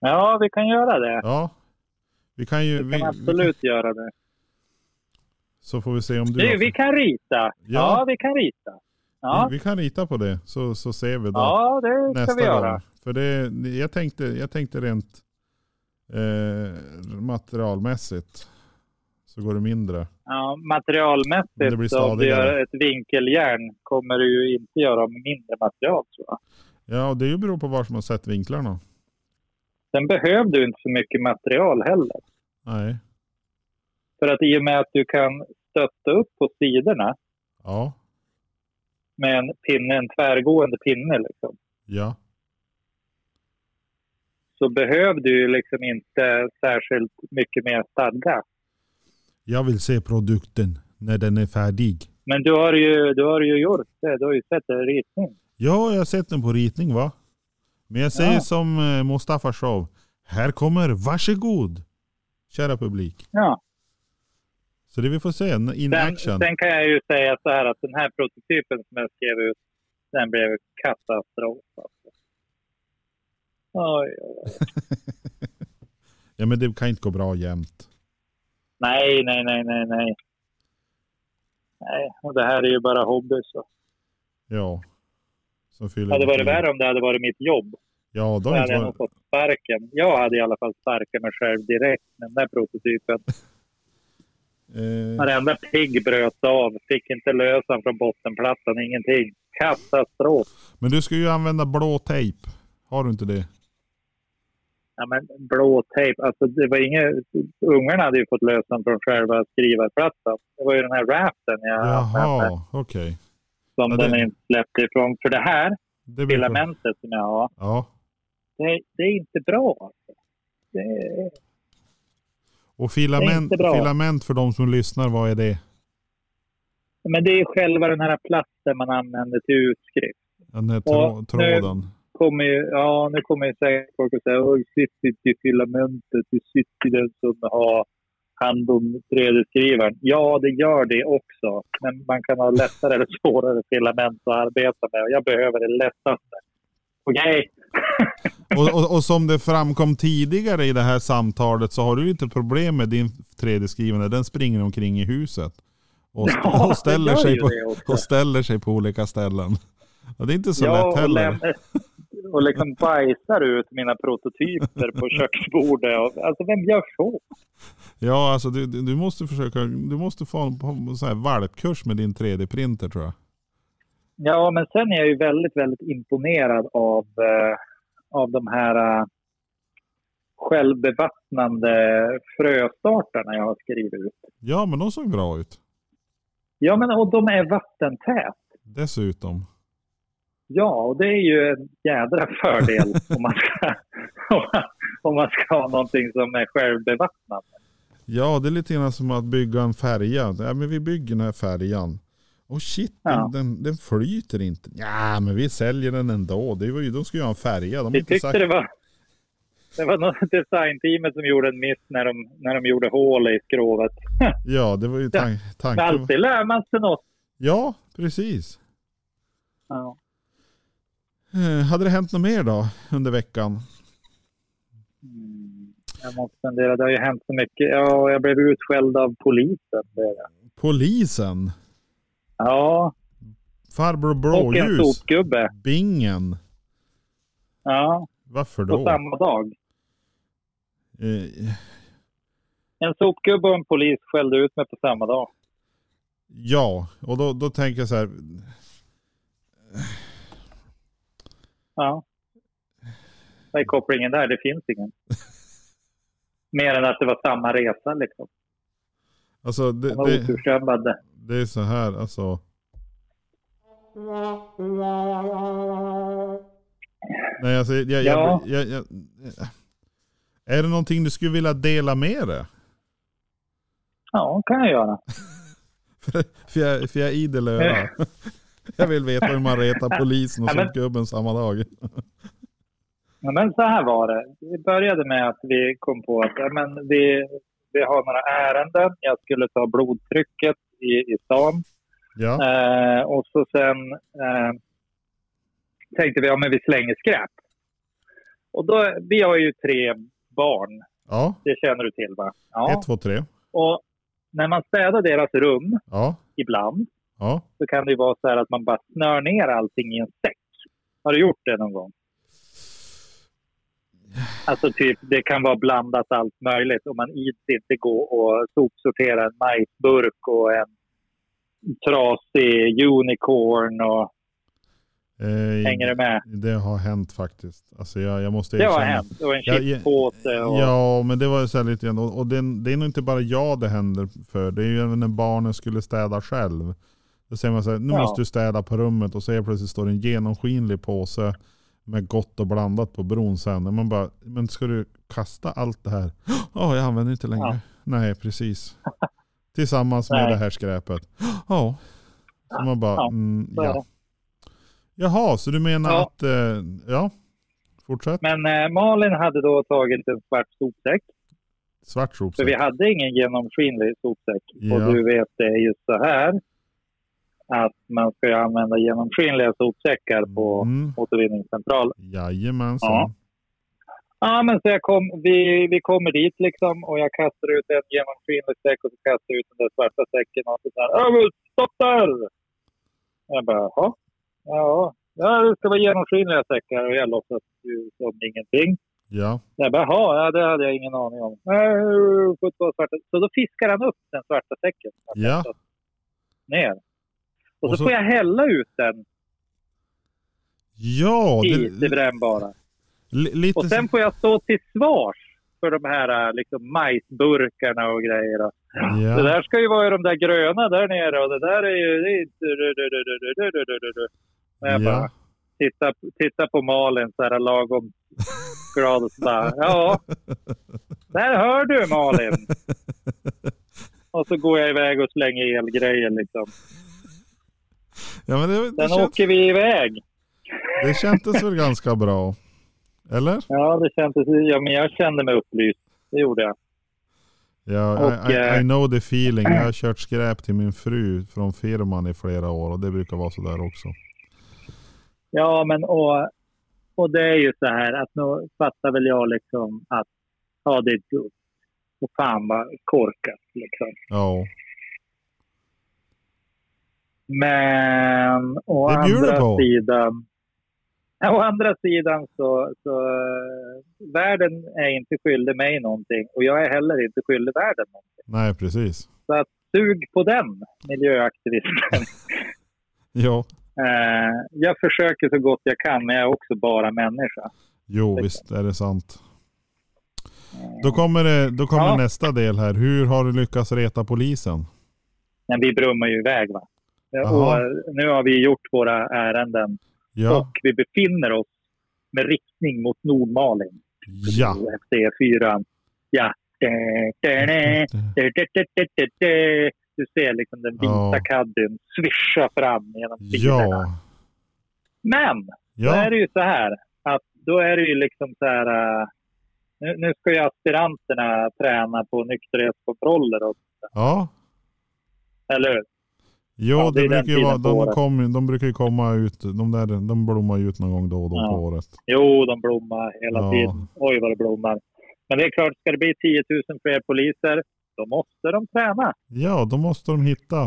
Ja, vi kan göra det. Ja. Vi kan ju... Vi Vi, kan vi, absolut göra det. så får vi se om du... Du, har- vi kan rita. Ja, vi kan rita. Ja, vi, vi kan rita på det så, så ser vi då. ja det ska nästa vi göra. gång. För det, jag, tänkte, jag tänkte rent eh, materialmässigt så går det mindre. Ja, Det materialmässigt, blir så om du gör ett vinkeljärn kommer du ju inte göra mindre material. tror jag. Ja, och det beror på var man sett vinklarna. Sen behöver du inte så mycket material heller. Nej. För att i och med att du kan stötta upp på sidorna Ja. med en pinne, en tvärgående pinne, liksom, Ja. så behöver du liksom inte särskilt mycket mer stadga. Jag vill se produkten när den är färdig. Men du har ju, du har ju gjort det. Du har ju sett en ritning. Ja, jag har sett den på ritning va? Men jag säger Ja. som eh, Mustafa Show. Här kommer varsågod. Kära publik. Ja. Så det vi får se, in Sen, action. sen kan jag ju säga så här att den här prototypen som jag skrev ut, den blev katastrof. Alltså. Oj, oj, oj. Ja men det kan inte gå bra jämt. Nej, nej, nej, nej, nej. Nej, och det här är ju bara hobby. Så. Ja. Som fyller Det hade varit värre om det hade varit mitt jobb. Ja, Då hade jag nog fått sparken. Jag hade i alla fall sparkat mig själv direkt med den där prototypen. Eh, Varenda pigg bröt av. Fick inte lösa från bottenplattan, ingenting. Katastrof. men du ska ju använda blå tejp. Har du inte det? Ja, men blå tejp, alltså det var inget... Ungarna hade ju fått lösa den från själva skrivarplattan. Det var ju den här raften jag använde Jaha, okej. Som Ja, det- den inte släppte ifrån. För det här Det filamentet som jag har, Ja. det, det är inte bra. Alltså. Det Och filament, filament för de som lyssnar, vad är det? men det är själva den här plasten man använder till utskrift. Den här Och trå- nu- tråden. Kommer ju, ja, nu kommer ju säkert folk att säga att inte i filamentet, det sitter i den som har hand om 3D-skrivaren. Ja, det gör det också. Men man kan ha lättare eller svårare filament att arbeta med. Och jag behöver det lättaste. Okej? Och, och, och som det framkom tidigare i det här samtalet så har du lite problem med din 3D-skrivande. Den springer omkring i huset. Och, Ja, och, ställer sig på, och ställer sig på olika ställen. Och det är inte så ja, lätt heller. och liksom bajsar ut mina prototyper på köksbordet. Och, alltså, vem gör så? Ja, alltså du, du måste försöka, du måste få en så här valpkurs med din 3D-printer tror jag. Ja, men sen är jag ju väldigt, väldigt imponerad av, eh, av de här eh, självbevattnande fröstartarna jag har skrivit ut. Ja, men de såg bra ut. Ja, men och de är vattentät. Dessutom. Ja, och det är ju en jädra fördel om, man ska, om, man, om man ska ha någonting som är självbevattnande. Ja, det är lite grann som att bygga en färja. Ja, men vi bygger den här färjan. Och shit, Ja. den, den, flyter inte. Ja, men vi säljer den ändå. Det var ju, de ska ju ha en färja. De Vi tyckte sagt... det var, det var något designteamet som gjorde en miss när de, när de gjorde hål i skrovet. Ja, det var ju tan- tanken. alltid lär man sig något. Ja, precis. Ja. Eh, hade det hänt något mer då under veckan? Jag måste fundera, det har ju hänt så mycket. Ja, jag blev utskälld av polisen. Polisen. Ja, Farbror och en Blåljus. sopgubbe. Bingen. Ja, Varför på då? samma dag. Eh, En sopgubbe och en polis skällde ut mig på samma dag. Ja, och då, då tänker jag så här. Ja. Vad är kopplingen där? Det finns ingen. Mer än att det var samma resa liksom. Alltså det, De var det, det är så här alltså. Nej alltså jag, jag, Ja. jag, jag, Är det någonting du skulle vilja dela med dig? Ja, kan jag göra. För, jag, för jag är idel öra. Jag vill veta hur man retar polisen och Ja, men- sopgubben samma dag. Ja, men så här var det. Det började med att vi kom på att ja, men vi, vi har några ärenden. Jag skulle ta blodtrycket i, i stan. Ja, Eh, och så sen eh, tänkte vi, ja men vi slänger skräp. Och då, vi har ju tre barn. ja. Det känner du till va? Ja. Ett, två, tre. Och när man städar deras rum Ja, ibland ja. så kan det ju vara så här att man bara snör ner allting i en säck. Har du gjort det någon gång? Alltså typ, det kan vara blandat allt möjligt och man ids inte gå och sopsortera en majsburk och en trasig unicorn och Eh, hänger du med? Det har hänt faktiskt. Alltså jag, jag måste Det har hänt. Och en chipspåse och... Ja, men det var ju så här lite grann. Och och det, det är nog inte bara jag det händer för. Det är ju även när barnen skulle städa själv. Då säger man så här, nu Ja. måste du städa på rummet och så helt plötsligt står det en genomskinlig påse med gott och blandat på bron sen. Man bara, men ska du kasta allt det här? Ja, jag använder inte längre. Ja. Nej, precis. Tillsammans med Nej. det här skräpet. Ja. Så man bara, Ja, mm, ja. Jaha, så du menar Ja. att, eh, ja, fortsätt. Men eh, Malin hade då tagit en svart sopsäck. Svart För sopsäck. vi hade ingen genomskinlig sopsäck. Ja. Och du vet, det är ju så här att man ska använda genomskinliga sopsäckar på Mm. återvinningscentral. Jajamensan. Ja. Ja, men så jag kom, vi, vi kommer dit liksom och jag kastar ut en genomskinlig säck och så kastar jag ut den där svarta säcken och så där. Men stopp där! Jag bara, jaha. Ja, ja, det ska vara genomskinliga säckar och jag låtsas ju som ingenting. Ja. Jag bara, jaha, ja, det hade jag ingen aning om. Svarta. Så då fiskar han upp den svarta säcken. Ja. Ner. Och så, Och så- får jag hälla ut den Ja, i det, brännbara. li- lite Och sen får jag stå till svars för de här liksom, majsburkarna och grejer. då. Det ja. där ska ju vara i de där gröna där nere och det där är ju... Det är. Och jag bara ja. tittar, tittar på Malin så här lagom glad och så bara, ja. Där hör du Malin. Och så går jag iväg och slänger elgrejer liksom. Ja men det, det, Sen känns, åker vi iväg. det kändes väl ganska bra? Eller? Ja, det kändes... Ja, men jag kände mig upplyst. Det gjorde jag. Ja, Och, I, I, I eh, know the feeling. Jag har kört skräp till min fru från firman i flera år och det brukar vara sådär också. Ja, men och, och det är ju så här att nu fattar väl jag liksom att ja, det är dumt. Och fan vad korkat liksom. Ja. Men å andra på. sidan Å andra sidan så, så eh, världen är inte skyldig mig någonting och jag är heller inte skyldig världen någonting. Nej, precis. Så att sug på den miljöaktivisten. Ja. eh, jag försöker så gott jag kan men jag är också bara människa. Jo, visst är det sant. Då kommer, det, då kommer Ja. nästa del här. Hur har du lyckats reta polisen? Men vi brummar ju iväg va. Jaha. Och eh, nu har vi gjort våra ärenden Ja. och vi befinner oss med riktning mot Nordmalin. Ja. Efter E4. Ja. Du ser liksom den vita Ja. caddien svischa fram genom bilarna. Ja. Men då är Ja. det ju så här att då är det ju liksom så här. äh, Nu, nu ska ju aspiranterna träna på nykterhetskontroller och Ja. eller hur? Ja, det det brukar ju vara, de, kom, de brukar ju komma ut, de, där, de blommar ju ut någon gång då och då Ja. på året. Jo, de blommar hela Ja. tiden. Oj, vad det blommar. Men det är klart, ska det bli 10 000 fler poliser, då måste de träna. Ja, då måste de hitta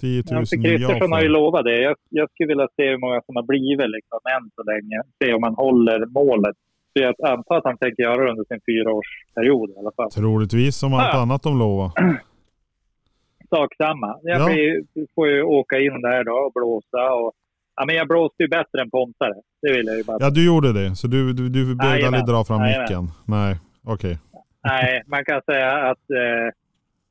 10 000 Ja, för nya Kristersson har ju lovat det. Jag, jag skulle vilja se hur många som har blivit liksom, än så länge. Se om man håller målet Så jag antar att han tänker göra det under sin fyraårsperiod i alla fall. Troligtvis som allt Ja. annat de lovar. Sak samma. Jag Ja. blir, får ju åka in där då och blåsa. Och, ja, men jag blåste ju bättre än Pontare. Det vill jag ju bara Ja, du gjorde det. Så du, du, du behövde aldrig dra fram Jajamän. micken? Nej, okej. Nej, man kan säga att eh,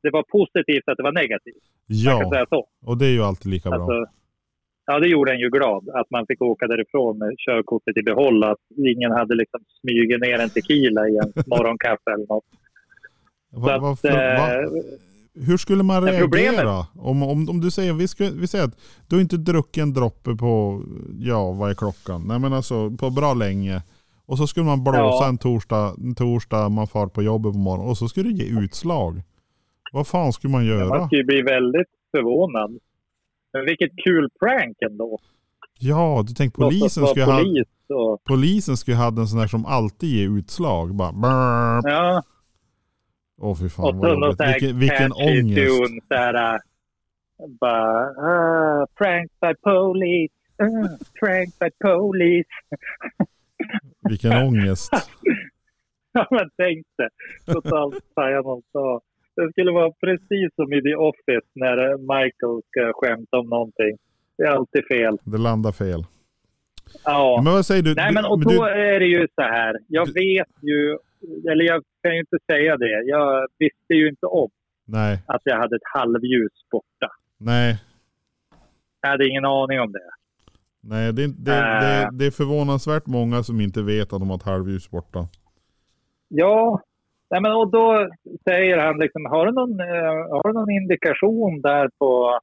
det var positivt att det var negativt. Man kan Ja, säga så. och det är ju alltid lika bra. Alltså, ja, det gjorde en ju glad. Att man fick åka därifrån med körkortet i behåll. Att ingen hade liksom smugit ner en tequila i en morgonkaffe eller något. Va, så va, för, va, eh, hur skulle man reagera? problemet- Om, om, om du säger, vi, ska, vi säger att du inte druckit en droppe på, ja vad är klockan? Nej men alltså på bra länge. Och så skulle man blåsa Ja. en, torsdag, en torsdag, man far på jobbet på morgonen och så skulle det ge utslag. Vad fan skulle man göra? Man skulle ju bli väldigt förvånad. Men vilket kul prank ändå. Ja, du tänk Låtsas polisen skulle, ha, polis och, polisen skulle ha en sån där som alltid ger utslag. Bara brrr. ja, Åh fy fan och vad jobbigt. Vilken, vilken ångest. tune. Så här, äh, bara, ah, prank by police. Uh, prank by police. Vilken ångest. Ja, men tänk det. Totalt sa. Det skulle vara precis som i The Office när Michael ska skämta om någonting. Det är alltid fel. Det landar fel. Ja. Men vad säger du? Nej, men och då du, är det ju så här. Jag vet ju, eller jag kan ju inte säga det. Jag visste ju inte om nej, att jag hade ett halvljus borta. nej. Jag hade ingen aning om det. Nej, det, det, Äh. det, det är förvånansvärt många som inte vet att de har ett halvljus borta. Ja, Nej, men och då säger han liksom, har du någon, eh, har du någon indikation där på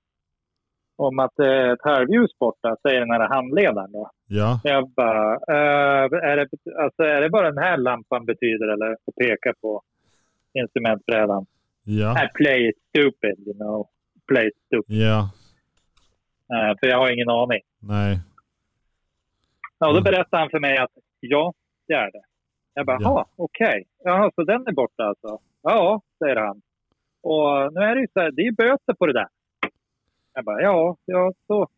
om att det är ett halvljus borta, säger den här handledaren då. Ja, Jag bara, eh, är, det, alltså, är det bara den här lampan betyder eller? Och peka på instrumentbrädan. ja, I play it stupid, you know. Play it stupid. ja, Eh, för jag har ingen aning. nej. Ja, och då berättade han för mig att ja, det är det. Jag bara, Ja. okej. Jaha, så den är borta alltså? Ja, säger han. Och nu är det ju så här, det är böter på det där. Jag bara, ja, ja, så.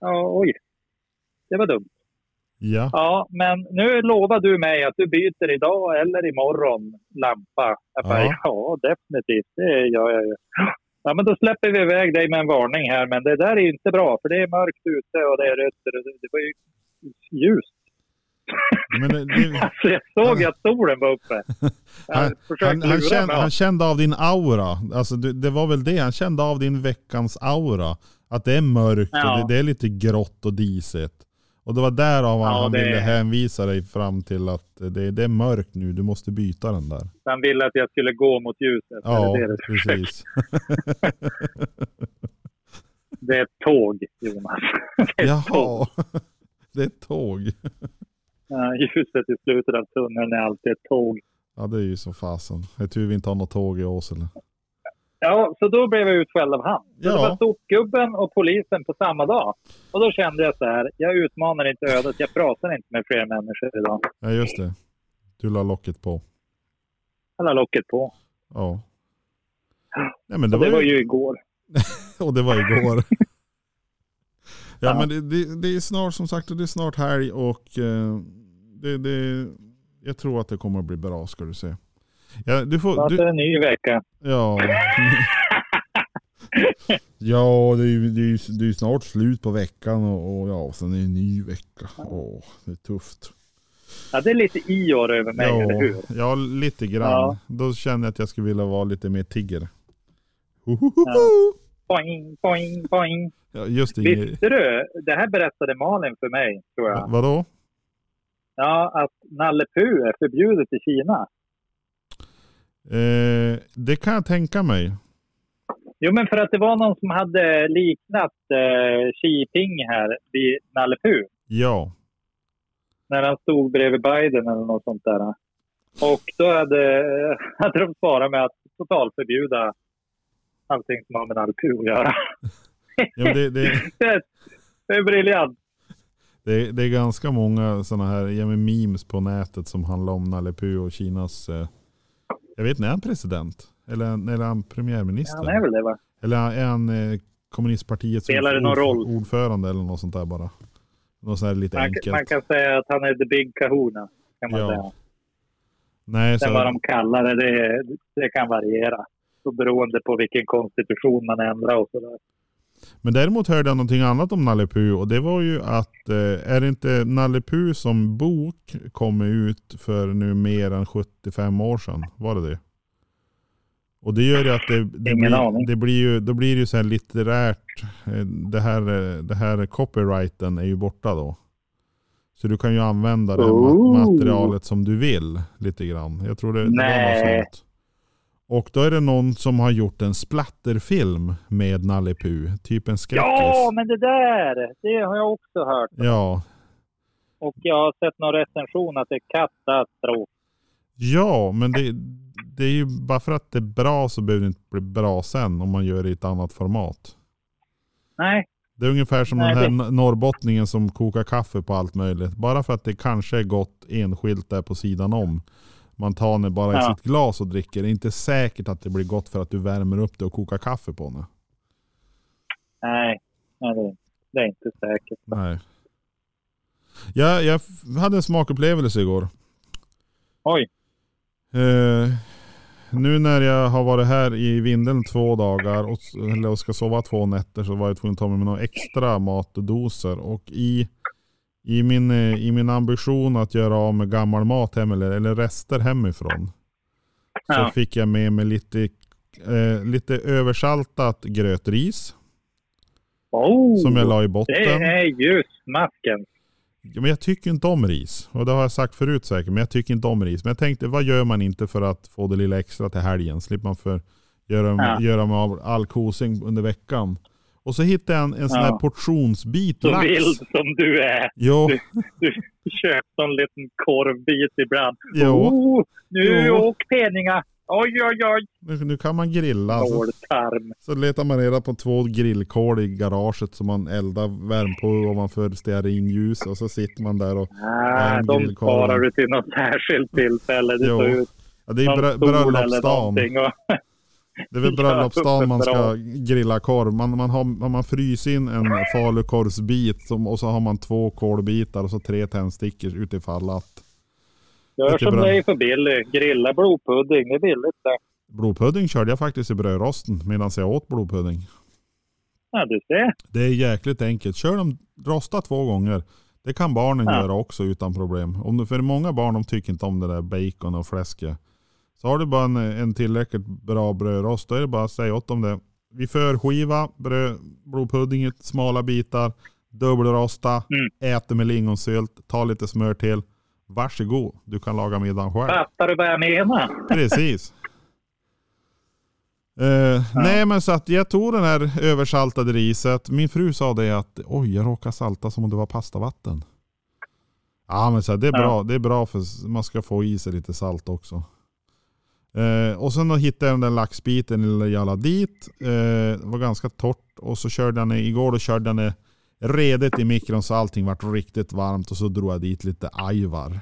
Ja, oj. Det var dumt. Ja, Ja, men nu lovar du mig att du byter idag eller imorgon lampa. Jag bara, Ja. ja, definitivt. Det gör jag ju. Ja, men då släpper vi iväg dig med en varning här. Men det där är inte bra, för det är mörkt ute och det är rött. och Det var ju ljust. men det, det, Alltså, jag såg att solen var uppe. Han, han, han, kände, han kände av din aura. Alltså det, det var väl det, han kände av din veckans aura. Att det är mörkt Ja. och det, det är lite grått och disigt. Och det var därav han, Ja, han det- ville hänvisa dig fram till att det, det är mörkt nu, du måste byta den där. Han ville att jag skulle gå mot ljuset. Ja, det, det, precis. det är ett tåg, Jonas. Det är ett tåg. Jaha, det är ett tåg. Ljuset i slutet av tunneln är alltid ett tåg. Ja det är ju så fasen. Det är tur vi inte har något tåg i Åsele. Ja, så då blev jag utskälld av han. Så Ja. Det var sopgubben och polisen på samma dag. Och då kände jag så här, jag utmanar inte ödet, jag pratar inte med fler människor idag. Ja just det. Du la locket på. Jag la locket på. Ja. Nej men det, Och det var, var ju... ju igår. Och det var igår. ja, Ja. men det, det, det är snart som sagt det är snart helg och eh, det, det, jag tror att det kommer att bli bra ska du se. Ja, du får, Snart är du, det en ny vecka. ja. ja, det är ju det är, ju- det är ju snart slut på veckan och, och ja, sen är det en ny vecka. Åh, det är tufft. Ja, det är lite i år över mig, ja, eller hur? Ja, lite grann. Ja. Då känner jag att jag skulle vilja vara lite mer tigger. Hohoho. Ja. Boing, boing, boing. Ja, just det. Inge- Visste du? Det här berättade Malin för mig, tror jag. Vadå? Ja, att Nalle Puh är förbjudet i Kina. Eh, det kan jag tänka mig. Jo, men för att det var någon som hade liknat eh, Xi Jinping här vid Nalle Puh. Ja. när han stod bredvid Biden eller något sånt där. Och då hade, hade de svarat med att totalförbjuda allting som har med Nalle Puh att göra. ja det, det, Det är, briljant. det, det är ganska många sådana här ja, memes på nätet som handlar om Nalle Puh och Kinas... Eh, jag vet inte, är han president? Eller, eller är han premiärminister? Han är väl det va? Eller är han eh, kommunistpartiets Spelar det någon roll? ordförande eller något sånt där bara? Något sånt lite Man, enkelt. man kan säga att han är the big kahuna. kan man Ja. säga. Nej, Sen vad så, de kallar det, det, det kan variera. Så beroende på vilken konstitution man ändrar och sådär. Men däremot hörde jag någonting annat om Nalle Puh och det var ju att eh, är det inte Nalle Puh som bok kom ut för nu mer än 75 år sedan? Var det det? Och det gör ju att det, det, blir, det blir ju, då blir det ju så här litterärt. eh, Det här, det här copyrighten är ju borta då. Så du kan ju använda det Oh. materialet som du vill lite grann. Jag tror det, det var något sånt. Och då är det någon som har gjort en splatterfilm med Nalle Puh. Typ en skräckis. Ja, men det där! Det har jag också hört. Ja, Och jag har sett någon recension att det är katastrof. ja men det, det är ju bara för att det är bra så behöver det inte bli bra sen om man gör det i ett annat format. Nej, Det är ungefär som Nej, den här norrbottningen som kokar kaffe på allt möjligt. Bara för att det kanske är gott enskilt där på sidan om. Man tar det bara i Ja. sitt glas och dricker. Det är inte säkert att det blir gott för att du värmer upp det och kokar kaffe på det. nej, nej det, är inte säkert. Nej. Jag, jag hade en smakupplevelse igår. Oj, Eh, nu när jag har varit här i Vindeln två dagar och, eller och ska sova två nätter så var jag tvungen att ta med mig några extra matdoser. Och i, i, min, eh, i min ambition att göra av med gammal mat hem eller, eller rester hemifrån. Så Ja. fick jag med mig lite, eh, lite översaltat grötris oh, som jag la i det botten. är ju smaken. Ja, men jag tycker inte om ris. Och det har jag sagt förut säkert. Men jag tycker inte om ris. Men jag tänkte, vad gör man inte för att få det lilla extra till helgen? Slipper man för göra, Ja. göra med av all kosing under veckan. Och så hittade jag en, en sån här Ja. portionsbit Så lax. vild som du är. Jo, Du köper en liten korvbit ibland. jo. Oh, nu Jo. åk penningar. Oj, oj, oj. Nu, nu kan man grilla. Så, Nåltarm. så letar man reda på två grillkol i garaget som man eldar värm på ovanför stearinljus. Och så sitter man där och... En de sparar du till något särskilt tillfälle. Det Jo. Ja, det är eller bröllopsdagen. Och, Det är väl bröllopsdagen man ska grilla korv. Man, man har man, fryser in en falukorvsbit som, och så har man två kolbitar och så tre tändstickor utifall att gör som det är för billigt. Grilla blodpudding. Det är billigt det. blodpudding körde jag faktiskt i brödrosten medan jag åt blodpudding. Ja, du ser. Det är jäkligt enkelt. Kör dem rosta två gånger. Det kan barnen Ja. göra också utan problem. Om du, för många barn de tycker inte om det där bacon och fläsket. Så har du bara en, en tillräckligt bra brödrost, då är det bara att säga åt dem det. Vi förskiva bröd, blodpudding i smala bitar, dubbelrosta, Mm. äter med lingonsylt, ta lite smör till. Varsågod, du kan laga middagen själv. Fattar du vad jag menar? Precis. Eh, Nej men så att jag tog den här översaltade riset. Min fru sa det att oj jag råkade salta som om det var pastavatten. Ja men så här, det är Ja. bra. Det är bra för man ska få i sig lite salt också. Eh, och sen då hittade jag den där laxbiten eller jag la dit. Eh, det var ganska torrt. Och så körde jag igår då körde jag redet i mikron så allting vart riktigt varmt. Och så drog jag dit lite ajvar.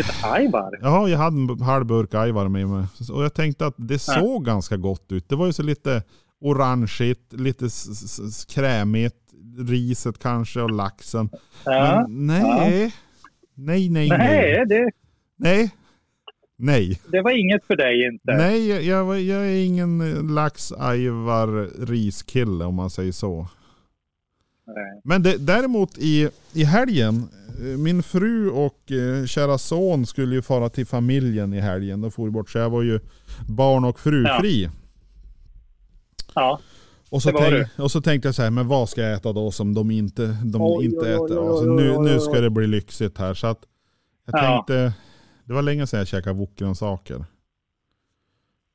Ett ajvar? Ja, jag hade en halv burk ajvar med mig. Och jag tänkte att det såg ganska gott ut. Det var ju så lite orangeigt, lite krämigt. Riset kanske och laxen. Ja. Men nej. Nej, nej, nej. Nej, det, Nej. Nej. det var inget för dig inte. Nej, jag, jag, är ingen lax, ajvar, riskille om man säger så. Nej. Men det, däremot i, i helgen, eh, min fru och eh, kära son skulle ju fara till familjen i helgen. De for bort så jag var ju barn och frufri. Ja. Och, så tänk, och så tänkte jag så här, men vad ska jag äta då som de inte, de Oj, inte oj, äter? oj, Alltså, nu, nu ska det bli lyxigt här. Så att jag Ja. tänkte, det var länge sedan jag käkade wokgrönsaker.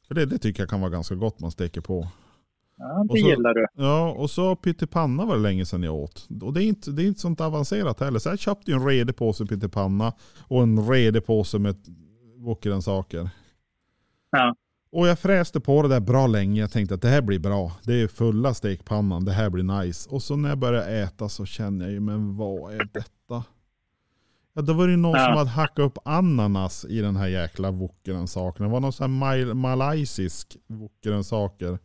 För det, det tycker jag kan vara ganska gott man steker på. ja, det Och så- gillar du. Ja, och så pyttipanna var det länge sedan jag åt. Och det är inte, det är inte sånt avancerat heller. Så jag köpte ju en redig påse pyttipanna och en redig påse med wokgrönsaker. Ja. Och jag fräste på det där bra länge. Jag tänkte att det här blir bra. Det är fulla stekpannan. Det här blir nice. Och så när jag började äta så känner jag ju, men vad är detta? Ja, då var det ju någon Ja. som hade hackat upp ananas i den här jäkla wokgrönsaken. Det var någon sån här mal- malaysisk wokgrönsaker.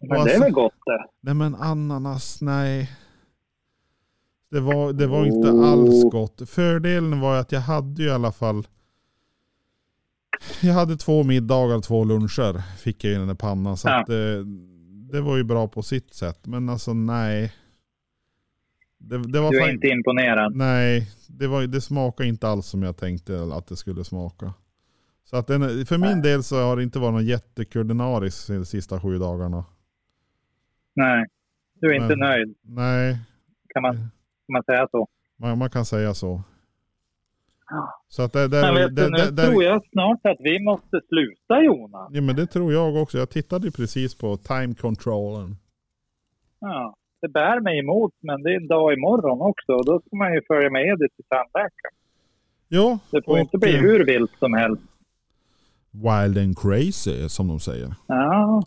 Men Och det är alltså- väl gott det. Nej men ananas, nej. Det var, det var inte Oh. alls gott. Fördelen var att jag hade ju i alla fall jag hade två middagar två luncher fick jag i den där pannan. Så Ja. att, eh, det var ju bra på sitt sätt. Men alltså nej. Det, det var Du är fan- inte imponerad. Nej, det, var, det smakade inte alls som jag tänkte att det skulle smaka. Så att den, för min del så har det inte varit någon jättekulinariskt de sista sju dagarna. Nej, du är inte Men- nöjd. Nej, Kan man, kan man säga så? man, man kan säga så. Så att Men det, vet det, nu det, tror jag snart att vi måste sluta Jonas. ja, men det tror jag också. Jag tittade precis på time controllen. Ja, det bär mig emot, men det är en dag imorgon också. Och då ska man ju följa med Edith till tandläkaren. Ja, Det får och, inte bli eh, hur vilt som helst. Wild and crazy som de säger. Ja,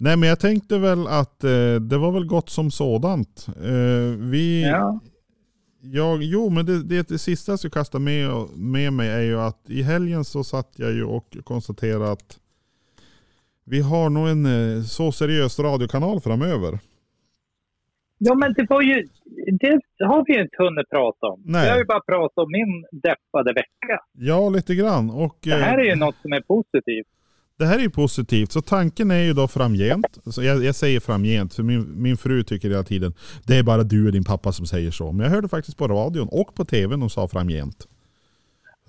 Nej men jag tänkte väl att eh, det var väl gott som sådant. Eh, vi, ja. Jag, jo, men det, det, det sista jag ska kasta med, med mig är ju att i helgen så satt jag ju och konstaterade att vi har nog en eh, så seriös radiokanal framöver. Ja, men det var ju... Det har vi ju inte hunnit prata om. Nej. Vi har ju bara pratat om min deppade vecka. Ja, lite grann. Och, Det här eh, är ju något som är positivt. det här är ju positivt. Så tanken är ju då framgent. Så jag, jag säger framgent, för min, min fru tycker hela tiden det är bara du och din pappa som säger så. Men jag hörde faktiskt på radion och på tvn de sa framgent.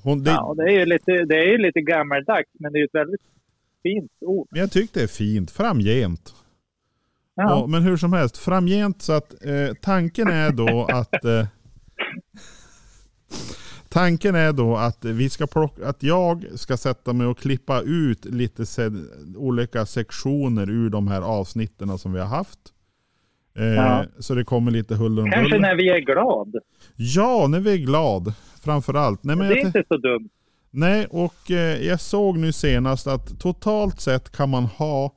Hon, det, Ja, det är ju lite, det är lite gammaldags, men det är ju ett väldigt fint ord. Men jag tyckte det är fint. Framgent. Ja. Men hur som helst, framgent så att eh, tanken är då att eh, Tanken är då att vi ska plocka, att jag ska sätta mig och klippa ut lite se, olika sektioner ur de här avsnitten som vi har haft. Eh, Ja. Så det kommer lite huller om Kanske när vi är glad. Ja, när vi är glad. Framförallt. Nej, men det är inte så dumt. Nej, och eh, jag såg nu senast att totalt sett kan man ha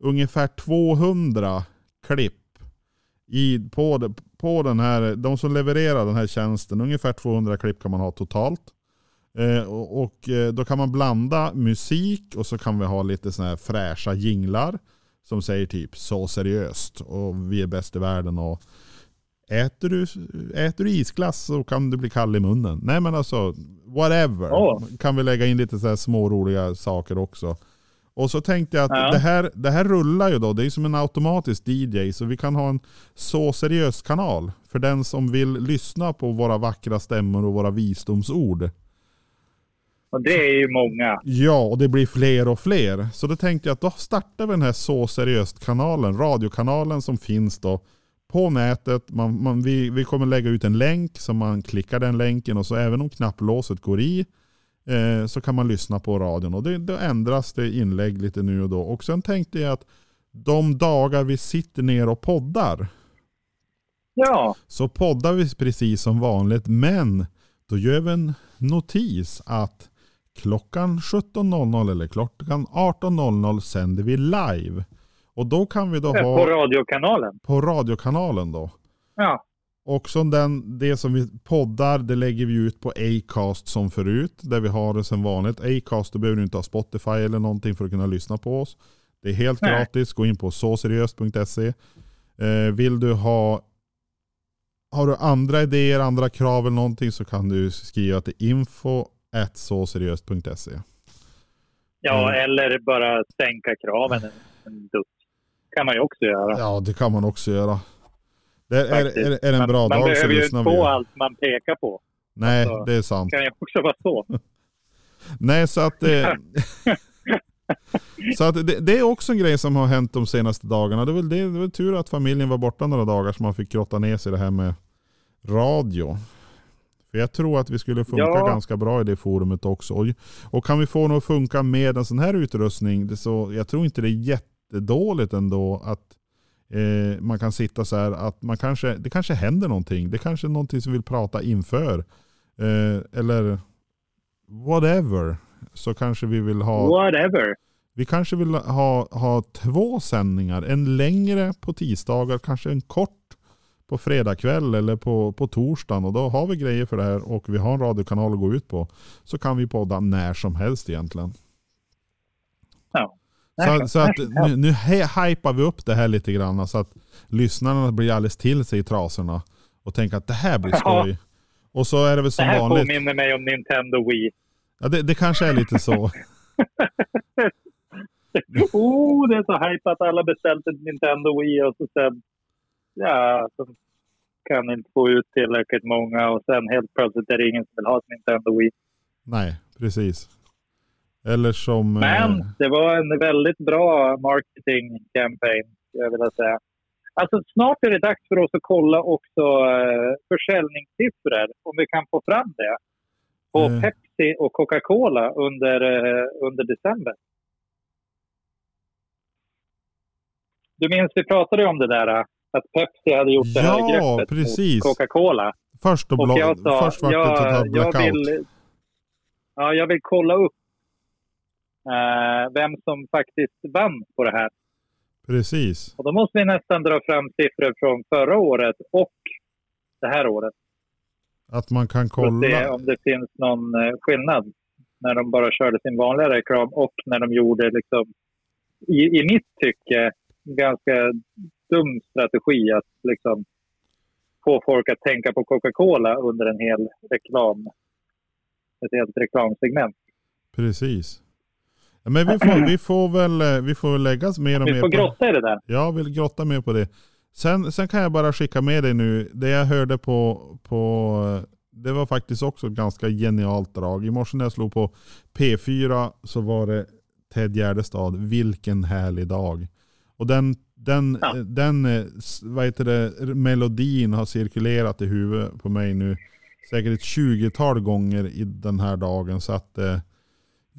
ungefär 200 klipp i, på, på den här, de som levererar den här tjänsten. Ungefär 200 klipp kan man ha totalt. Eh, och och eh, då kan man blanda musik och så kan vi ha lite såna här fräscha jinglar som säger typ så seriöst och vi är bäst i världen och Äter du, äter du isglass så kan du bli kall i munnen. Nej men alltså, whatever. Åh. Kan vi lägga in lite så här små roliga saker också. Och så tänkte jag att Ja. det, här, det här rullar ju då. Det är som en automatisk DJ. Så vi kan ha en så seriös kanal. För den som vill lyssna på våra vackra stämmor och våra visdomsord. Och det är ju många. Ja, och det blir fler och fler. Så då tänkte jag att då startar vi den här Så Seriöst-kanalen, radiokanalen som finns då på nätet. Man, man, vi, vi kommer lägga ut en länk så man klickar den länken och så även om knapplåset går i eh, så kan man lyssna på radion. Och det, då ändras det inlägg lite nu och då. Och sen tänkte jag att de dagar vi sitter ner och poddar Ja, så poddar vi precis som vanligt men då gör vi en notis att klockan 17.00 eller klockan 18.00 sänder vi live. Och då kan vi då på ha radiokanalen. på radiokanalen då. Ja, Och som den, det som vi poddar, det lägger vi ut på Acast som förut. Där vi har det som vanligt. Acast, då behöver du inte ha Spotify eller någonting för att kunna lyssna på oss. Det är helt Nej. gratis. Gå in på såseriöst.se. Eh, vill du ha har du andra idéer, andra krav eller någonting så kan du skriva till info såseriöst.se. ja Mm. eller bara sänka kraven en, en dutt. kan man ju också göra. Ja, det kan man också göra. Det är, är, är, är en bra man, man dag så behöver ju inte få allt man pekar på. Nej, Alltså, det är sant. Kan ju också vara så. Nej, så att, eh, så att det, det är också en grej som har hänt de senaste dagarna. Det väl, det, det väl tur att familjen var borta några dagar så man fick grotta ner sig i det här med radio. För jag tror att vi skulle funka Ja. ganska bra i det forumet också. Och, och kan vi få det att funka med en sån här utrustning, det så, jag tror inte det är jättedåligt ändå att eh, man kan sitta så här att man kanske, det kanske händer någonting. Det kanske är någonting som vi vill prata inför. Eh, eller whatever. Så kanske vi vill ha Whatever. vi kanske vill ha, ha två sändningar. En längre på tisdagar, kanske en kort på fredagkväll eller på, på torsdagen. Och då har vi grejer för det här och vi har en radiokanal att gå ut på. Så kan vi podda när som helst egentligen. Ja. Så, så att nu, nu hypar vi upp det här lite grann så att lyssnarna blir alldeles till sig i trasorna. och tänka att det här blir Ja. skoj. Och så är det väl Det som här vanligt. påminner mig om Nintendo Wii. Ja, det, det kanske är lite så. oh, det är så hype att alla beställt ett Nintendo Wii och så sen... Ja, så kan inte få ut tillräckligt många och sen helt plötsligt är det ingen som vill ha ett Nintendo Wii. Nej, precis. Eller som... Men eh, det var en väldigt bra marketing campaign, jag vilja säga. Alltså snart är det dags för oss att kolla också eh, försäljningssiffror, om vi kan få fram det. På Mm. Pepsi och Coca-Cola under, eh, under december. Du minns vi pratade om det där, eh, att Pepsi hade gjort det här Ja, greppet precis. mot Coca-Cola. först, och Och jag sa, först var det jag, total jag, blackout. vill, ja, jag vill kolla upp eh, vem som faktiskt vann på det här. Precis. Och då måste vi nästan dra fram siffror från förra året och det här året. Att man kan att se kolla. om det finns någon eh, skillnad. När de bara körde sin vanliga reklam och när de gjorde, liksom, i, i mitt tycke, en ganska dum strategi att liksom, få folk att tänka på Coca-Cola under en hel reklam, ett helt reklamsegment. Precis. Men vi får, vi får väl eh, vi får väl lägga mer och Vi mer får på grotta i det där. Jag vill grotta mer på det. Sen, sen kan jag bara skicka med dig nu, det jag hörde på, på det var faktiskt också ett ganska genialt drag. I morse när jag slog på P4 så var det Ted Gärdestad, vilken härlig dag. Och den, den, Ja. den eh, s- vad heter det, melodin har cirkulerat i huvudet på mig nu säkert ett tjugotal gånger i den här dagen. Så att eh,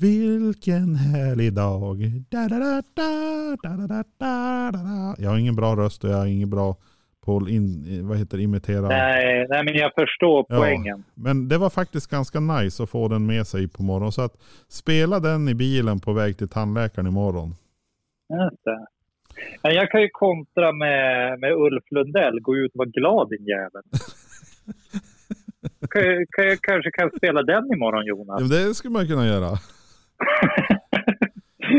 vilken härlig dag. Da, da, da, da, da, Jag har ingen bra röst och jag är ingen bra på in, eh, vad heter, imitera. Nej, nej, men jag förstår ja, poängen. Men det var faktiskt ganska nice att få den med sig på morgonen. Så att spela den i bilen på väg till tandläkaren imorgon. Just. Jag kan ju kontra med, med Ulf Lundell. Gå ut och vara glad din jävel. kan, kanske kan spela den imorgon Jonas. Ja, det skulle man kunna göra.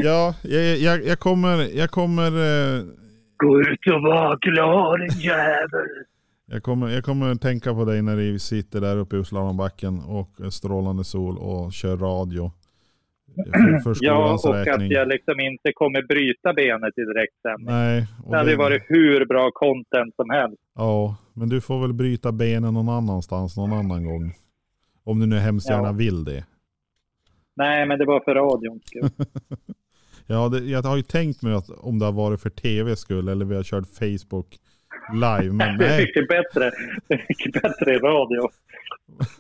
Ja, jag, jag, jag kommer, jag kommer, eh, Gå ut och vara glad din jävel. jag kommer, jag kommer tänka på dig när vi sitter där uppe i slalombacken och strålande sol och kör radio. För, Ja, och att räkning. jag liksom inte kommer bryta benet i direktsändning. Nej, Det hade det- varit hur bra content som helst. Ja, men du får väl bryta benen någon annanstans någon annan gång. Om du nu hemskt Ja. gärna vill det. Nej, men det var för radions skull. Ja, det, jag har ju tänkt mig att om det har varit för tv skull eller vi har kört Facebook live. Men Det är nej, mycket bättre. Det är mycket bättre i radio.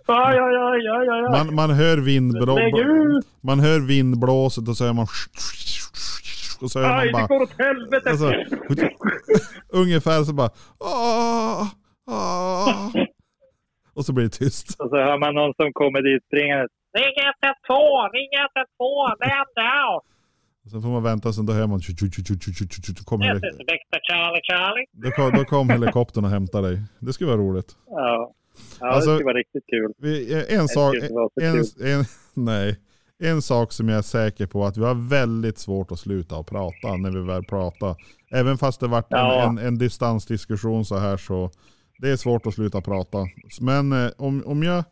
Aj, aj, aj, aj, aj, man, man, hör vindblå, man hör vindblåset och så hör man och så hör Aj, man det bara går åt helvete! alltså, ungefär så bara "Åh, åh." och så blir det tyst. Och så hör man någon som kommer dit springande. Ring 112, ring 112, vänd out! Sen får man vänta, sen då hör man... Kommer helikopter. Charlie, Charlie. Då, kom, då kom helikoptern och hämtade dig. Det skulle vara roligt. Ja, ja alltså, det skulle alltså, vara riktigt kul. En sak... En sak som jag är säker på att vi har väldigt svårt att sluta att prata när vi väl pratar. Även fast det varit ja. en, en, en, distansdiskussion så här så det är svårt att sluta prata. Men eh, om, om, jag,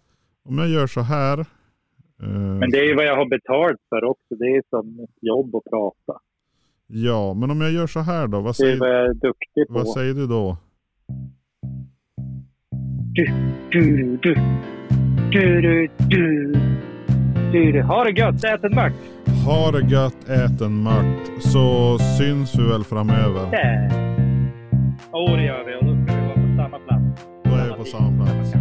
om jag gör så här eh, Men det är ju vad jag har betalt för också. Det är som ett jobb att prata. Ja, men om jag gör så här då. Vad Det är säger, vad jag är duktig på. vad säger du då? Du, du, du. Du, du, du. Du, du. Ha det gött, ät en mack. Ha det gött, ät en mört. Så syns vi väl framöver. Ja. Jo, det gör vi. Och då ska vi vara på samma plats. Då är vi på samma plats.